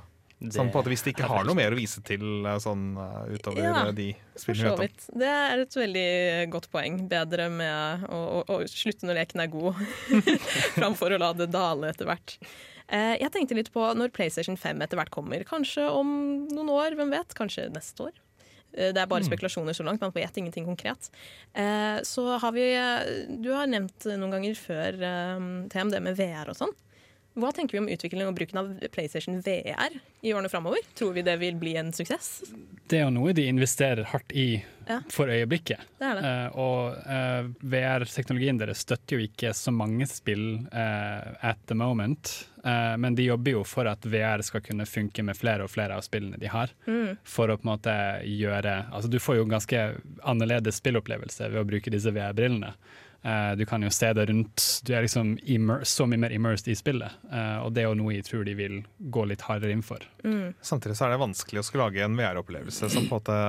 Sånn på at Hvis de ikke har noe mer å vise til eh, sånn eh, utover Ja, eh, de spillene vi vet om. vidt. Det er et veldig godt poeng. Bedre med å, å, å slutte når leken er god, framfor å la det dale etter hvert. Eh, jeg tenkte litt på når PlayStation 5 etter hvert kommer. Kanskje om noen år, hvem vet? Kanskje neste år. Det er bare spekulasjoner så langt, man vet ingenting konkret. Eh, Så har vi Du har nevnt noen ganger før, eh, TM, det med VR og sånn. Hva tenker vi om utviklingen og bruken av PlayStation VR i årene framover? Tror vi det vil bli en suksess? Det er jo noe de investerer hardt i Ja. for øyeblikket. Det det. Uh, og uh, VR-teknologien deres støtter jo ikke så mange spill uh, at the moment, eh, men de jobber jo for at VR skal kunne funke med flere og flere av spillene de har. Mm. For å på en måte gjøre Altså du får jo ganske annerledes spillopplevelse ved å bruke disse VR-brillene. Eh, du kan jo se det rundt Du er liksom immer, så mye mer immersed i spillet, eh, og det er jo noe jeg tror de vil gå litt hardere inn for. Mm. Samtidig så er det vanskelig å skulle lage en VR-opplevelse som på en måte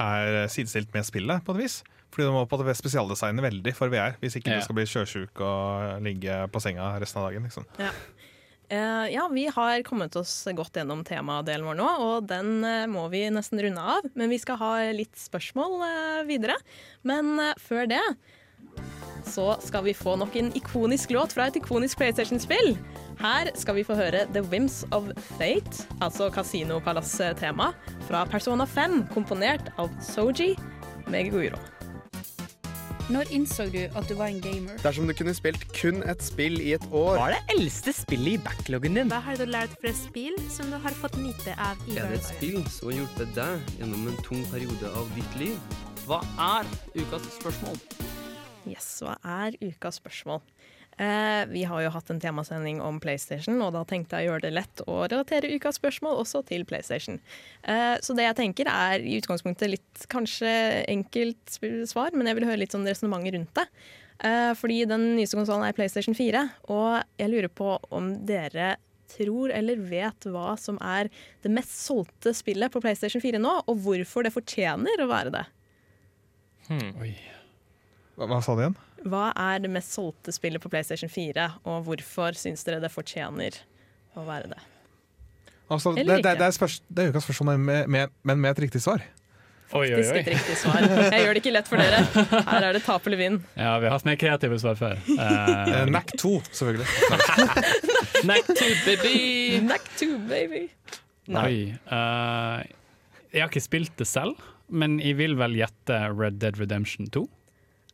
er sidestilt med spillet, på et vis. Fordi du må på en spesialdesigne veldig for VR, hvis ikke Ja. du skal bli sjøsjuk og ligge på senga resten av dagen. Liksom. Eh, ja, vi har kommet oss godt gjennom temadelen vår nå, og den uh, må vi nesten runde av. Men vi skal ha litt spørsmål uh, videre. Men før det så skal vi få nok en ikonisk låt fra et ikonisk PlayStation-spill. Her skal vi få høre The Whims of Fate, altså Casino Palace-tema, fra Persona 5, komponert av Soji Meguro. Når innså du at du var en gamer? Dersom du kunne spilt kun et spill i et år Hva er det eldste spillet i backloggen din? Hva har du lært fra spill som du har fått nyte av i Er det et spill som har hjulpet deg gjennom en tung periode av ditt liv? Hva er ukas spørsmål? Yes, hva er ukas spørsmål? Eh, vi har jo hatt en temasending om PlayStation, og da tenkte jeg å gjøre det lett å relatere ukas spørsmål også til PlayStation. Eh, så det jeg tenker er i utgangspunktet litt kanskje enkelt svar, men jeg vil høre litt sånn resonnementet rundt det. Eh, fordi den nyeste konsollen er PlayStation 4, og jeg lurer på om dere tror eller vet hva som er det mest solgte spillet på PlayStation 4 nå, og hvorfor det fortjener å være det. Hmm. Oi. Hva, hva sa du igjen? Hva er det mest solgte spillet på PlayStation 4, og hvorfor syns dere det fortjener å være det? Altså, det, det, det, er spørs, det er ukas spørsmål, men med, men med et riktig svar. Oi, oi, oi. et riktig svar. Jeg gjør det ikke lett for dere. Her er det tap eller vinn. Ja, vi har hatt mer kreative svar før. Eh, Eh, NAC 2, selvfølgelig. Nac 2, baby! Nac 2, baby. Oi. Uh, jeg har ikke spilt det selv, men jeg vil vel gjette Red Dead Redemption 2.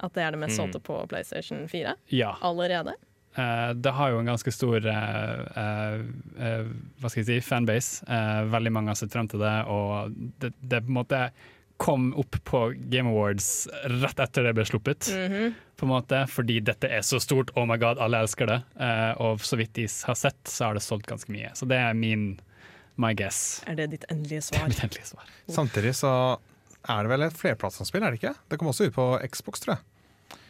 At det er det mest Mm. solgte på PlayStation 4 Ja. allerede. Uh, det har jo en ganske stor uh, uh, hva skal jeg si, fanbase. Eh, veldig mange har sett frem til det, og det, det på en måte kom opp på Game Awards rett etter det ble sluppet. Mhm. på en måte, Fordi dette er så stort, oh my god, alle elsker det. Eh, og så vidt de har sett, så har det solgt ganske mye. Så det er min my guess. Er det ditt endelige Det er mitt endelige svar. Samtidig så er det vel et flerplattformspill, er det ikke? Det kom også ut på Xbox, tror jeg.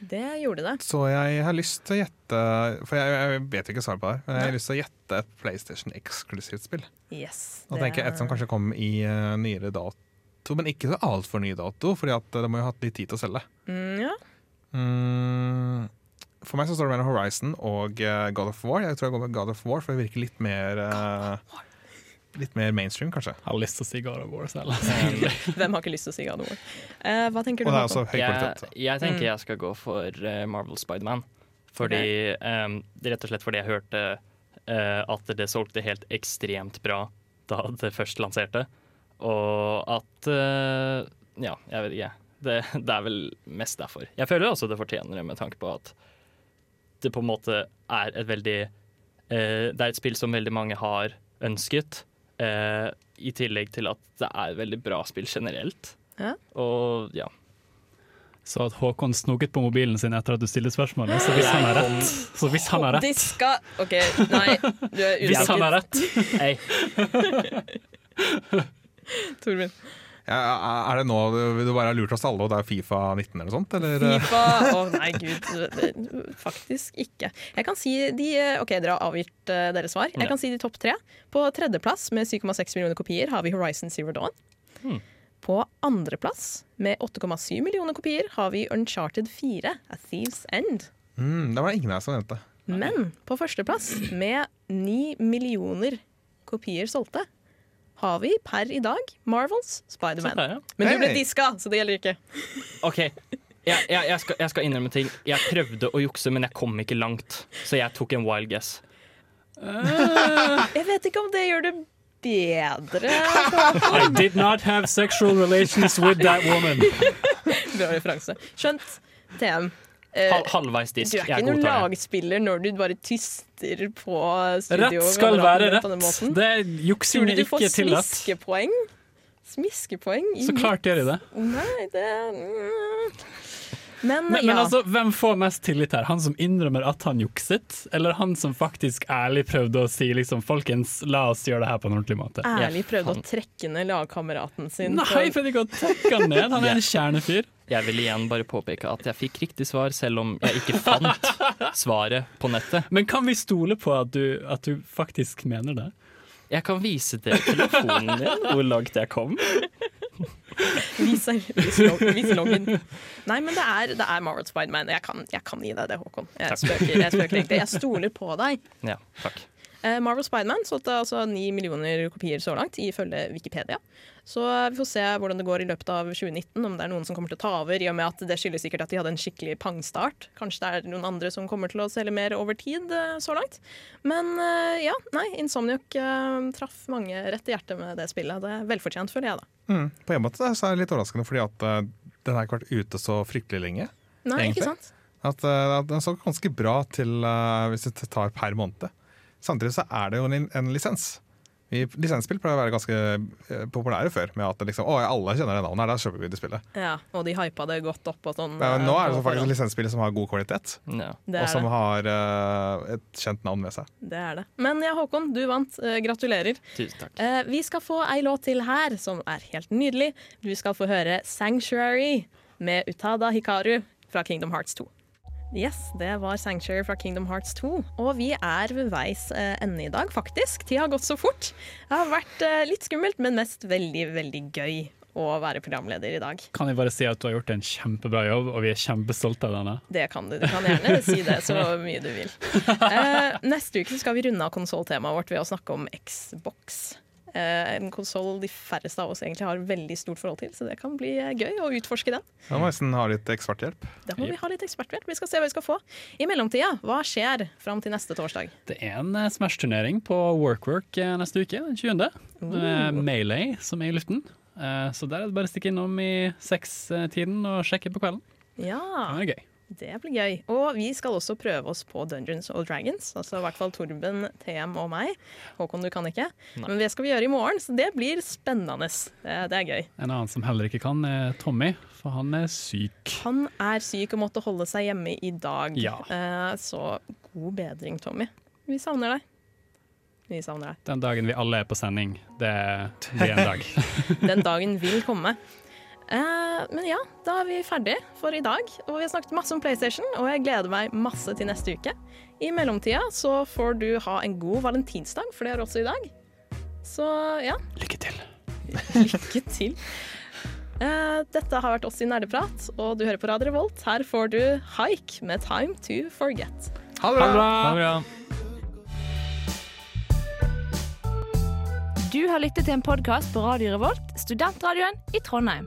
Det gjorde det. Så jeg har lyst til å gjette For jeg, jeg vet ikke svaret på det, men jeg har Nei. lyst til å gjette et PlayStation-eksklusivt spill. Yes. Nå tenker jeg et som kanskje kom i uh, nyere dato, men ikke så altfor ny dato, Fordi at det må jo ha hatt litt tid til å selge. Mm, ja. Mm, for meg så står det mellom Horizon og uh, God of War. Jeg tror jeg går med God of War, for det virker litt mer eh, Litt mer mainstream, kanskje. Jeg har lyst til å si God of War selv. Hvem har ikke lyst til å si God of War? Uh, hva tenker Og du, det er også høy Jeg, kvalitet. jeg tenker Mm. jeg skal gå for uh, Marvel Spiderman. Fordi em, Rett og slett fordi jeg hørte uh, at det solgte helt ekstremt bra da det først lanserte. Og at uh, Ja, jeg vet ikke. Det, det er vel mest derfor. Jeg føler også det fortjener det, med tanke på at det på en måte er et veldig uh, Det er et spill som veldig mange har ønsket, eh, i tillegg til at det er veldig bra spill generelt. Ja. Og ja. Så at Håkon snoket på mobilen sin etter at du stilte spørsmålet, så hvis han har rett Så hvis han har rett Diska OK, nei, du er Hvis han har usikker. rett Torbjørn. Ja, er det nå du, bare har lurt oss alle, og det er Fifa 19 eller noe sånt? Eller? Fifa Å nei, gud. Faktisk ikke. Jeg kan si de OK, dere har avgitt eh, deres svar. Jeg kan si de topp tre. På tredjeplass med 7,6 millioner kopier har vi Horizon Zero Dawn. Hmm. På andreplass med 8,7 millioner kopier har vi Uncharted 4, A Thieves End. Mm, det var det ingen her som nevnte. Men på førsteplass, med 9 millioner kopier solgte, har vi per i dag Marvels Spiderman. Ja. Men du ble diska, så det gjelder ikke. OK. Jeg, jeg, jeg, skal, jeg skal innrømme ting. Jeg prøvde å jukse, men jeg kom ikke langt. Så jeg tok en wild guess. Jeg vet ikke om det gjør det bedre. I did not have sexual relations with that woman. Bra referanse. Skjønt. TM. Eh, Hal halvveis du er ikke noen lagspiller når du bare tyster på studio. Rett skal være rett. Det er Tror ikke tillatt. er du får smiskepoeng? Smiskepoeng? Så klart gjør de det. Nei, det mm. Men, Men, ja. men altså, hvem får mest tillit her? Han som innrømmer at han jukset, eller han som faktisk ærlig prøvde å si liksom, folkens, la oss gjøre det her på en ordentlig måte? ærlig prøvde faen. å trekke ned lagkameraten sin. Nei, jeg prøvde ikke å trekke han ned. Han er en kjernefyr. Jeg vil igjen bare påpeke at jeg fikk riktig svar, selv om jeg ikke fant svaret på nettet. Men kan vi stole på at du, at du faktisk mener det? Jeg kan vise til telefonen din hvor langt jeg kom. Vis vis vis loggen. Nei, men det er, det er Marvel Spiderman. Jeg kan, jeg kan gi deg det, Håkon. Jeg spøker, jeg spøker egentlig. Jeg stoler på deg. Ja, takk. Eh, Marvel Spiderman solgte altså ni millioner kopier så langt, ifølge Wikipedia. Så eh, vi får se hvordan det går i løpet av 2019, om det er noen som kommer til å ta over, i og med at det skyldes sikkert at de hadde en skikkelig pangstart. Kanskje det er noen andre som kommer til å selge mer over tid eh, så langt. Men ja, nei, Insomniac traff mange rett i hjertet med det spillet. Det er velfortjent, føler jeg, da. Mm. På en måte så er det litt overraskende, fordi at den har ikke vært ute så fryktelig lenge. Nei, Egentlig. ikke sant? At, at Den så ganske bra til hvis det tar per måned. Samtidig så er det jo en, en lisens. Vi, lisensspill pleier å være ganske eh, populære før. Med at liksom, å, alle kjenner det navnet her, da kjøper vi det spillet. Ja, og de hypa det godt opp og sånn. Men eh, nå er det faktisk lisensspillet lisensspill som har god kvalitet, Ja. Og som det. har uh, et kjent navn med seg. Det er det. Men ja, Håkon, du vant. Uh, gratulerer. Tusen takk. Uh, vi skal få ei låt til her som er helt nydelig. Du skal få høre 'Sanctuary' med Utada Hikaru fra Kingdom Hearts 2. Yes, det var 'Sanctuary' fra Kingdom Hearts 2. Og vi er ved veis eh, ende i dag, faktisk. Tida har gått så fort. Det har vært eh, litt skummelt, men mest veldig, veldig gøy å være programleder i dag. Kan jeg bare si at du har gjort en kjempebra jobb, og vi er kjempestolte av denne. Det kan du. Du kan gjerne si det så mye du vil. Eh, neste uke skal vi runde av konsolltemaet vårt ved å snakke om Xbox. Eh, en konsoll de færreste av oss egentlig har veldig stort forhold til, så det kan bli eh, gøy å utforske den. Da må vi nesten ha litt eksperthjelp. Da må vi ha litt eksperthjelp. Vi skal se hva vi skal få. I mellomtida, hva skjer fram til neste torsdag? Det er en eh, Smash-turnering på WorkWork neste uke, den 20. Med Melee som er i luften. Eh, Så der er det bare å stikke innom i sekstiden og sjekke på kvelden. Ja, Det er gøy. Det blir gøy. Og vi skal også prøve oss på Dungeons and Dragons. Altså i hvert fall Torben, TM og meg. Håkon, du kan ikke. Nei. Men det skal vi gjøre i morgen, så det blir spennende. Det, det er gøy. En annen som heller ikke kan, er Tommy, for han er syk. Han er syk og måtte holde seg hjemme i dag. Ja. Eh, så god bedring, Tommy. Vi savner deg. Vi savner deg. Den dagen vi alle er på sending, det blir en dag. Den dagen vil komme. Eh, men ja, da er vi ferdige for i dag. Og vi har snakket masse om PlayStation, og jeg gleder meg masse til neste uke. I mellomtida så får du ha en god valentinsdag, for det er også i dag. Så ja, Lykke til. lykke til. Eh, dette har vært oss i Nerdeprat, og du hører på Radio Revolt. Her får du Haik med 'Time to Forget'. Ha det bra! Ha det bra. Du har lyttet til en podkast på Radio Revolt, studentradioen i Trondheim.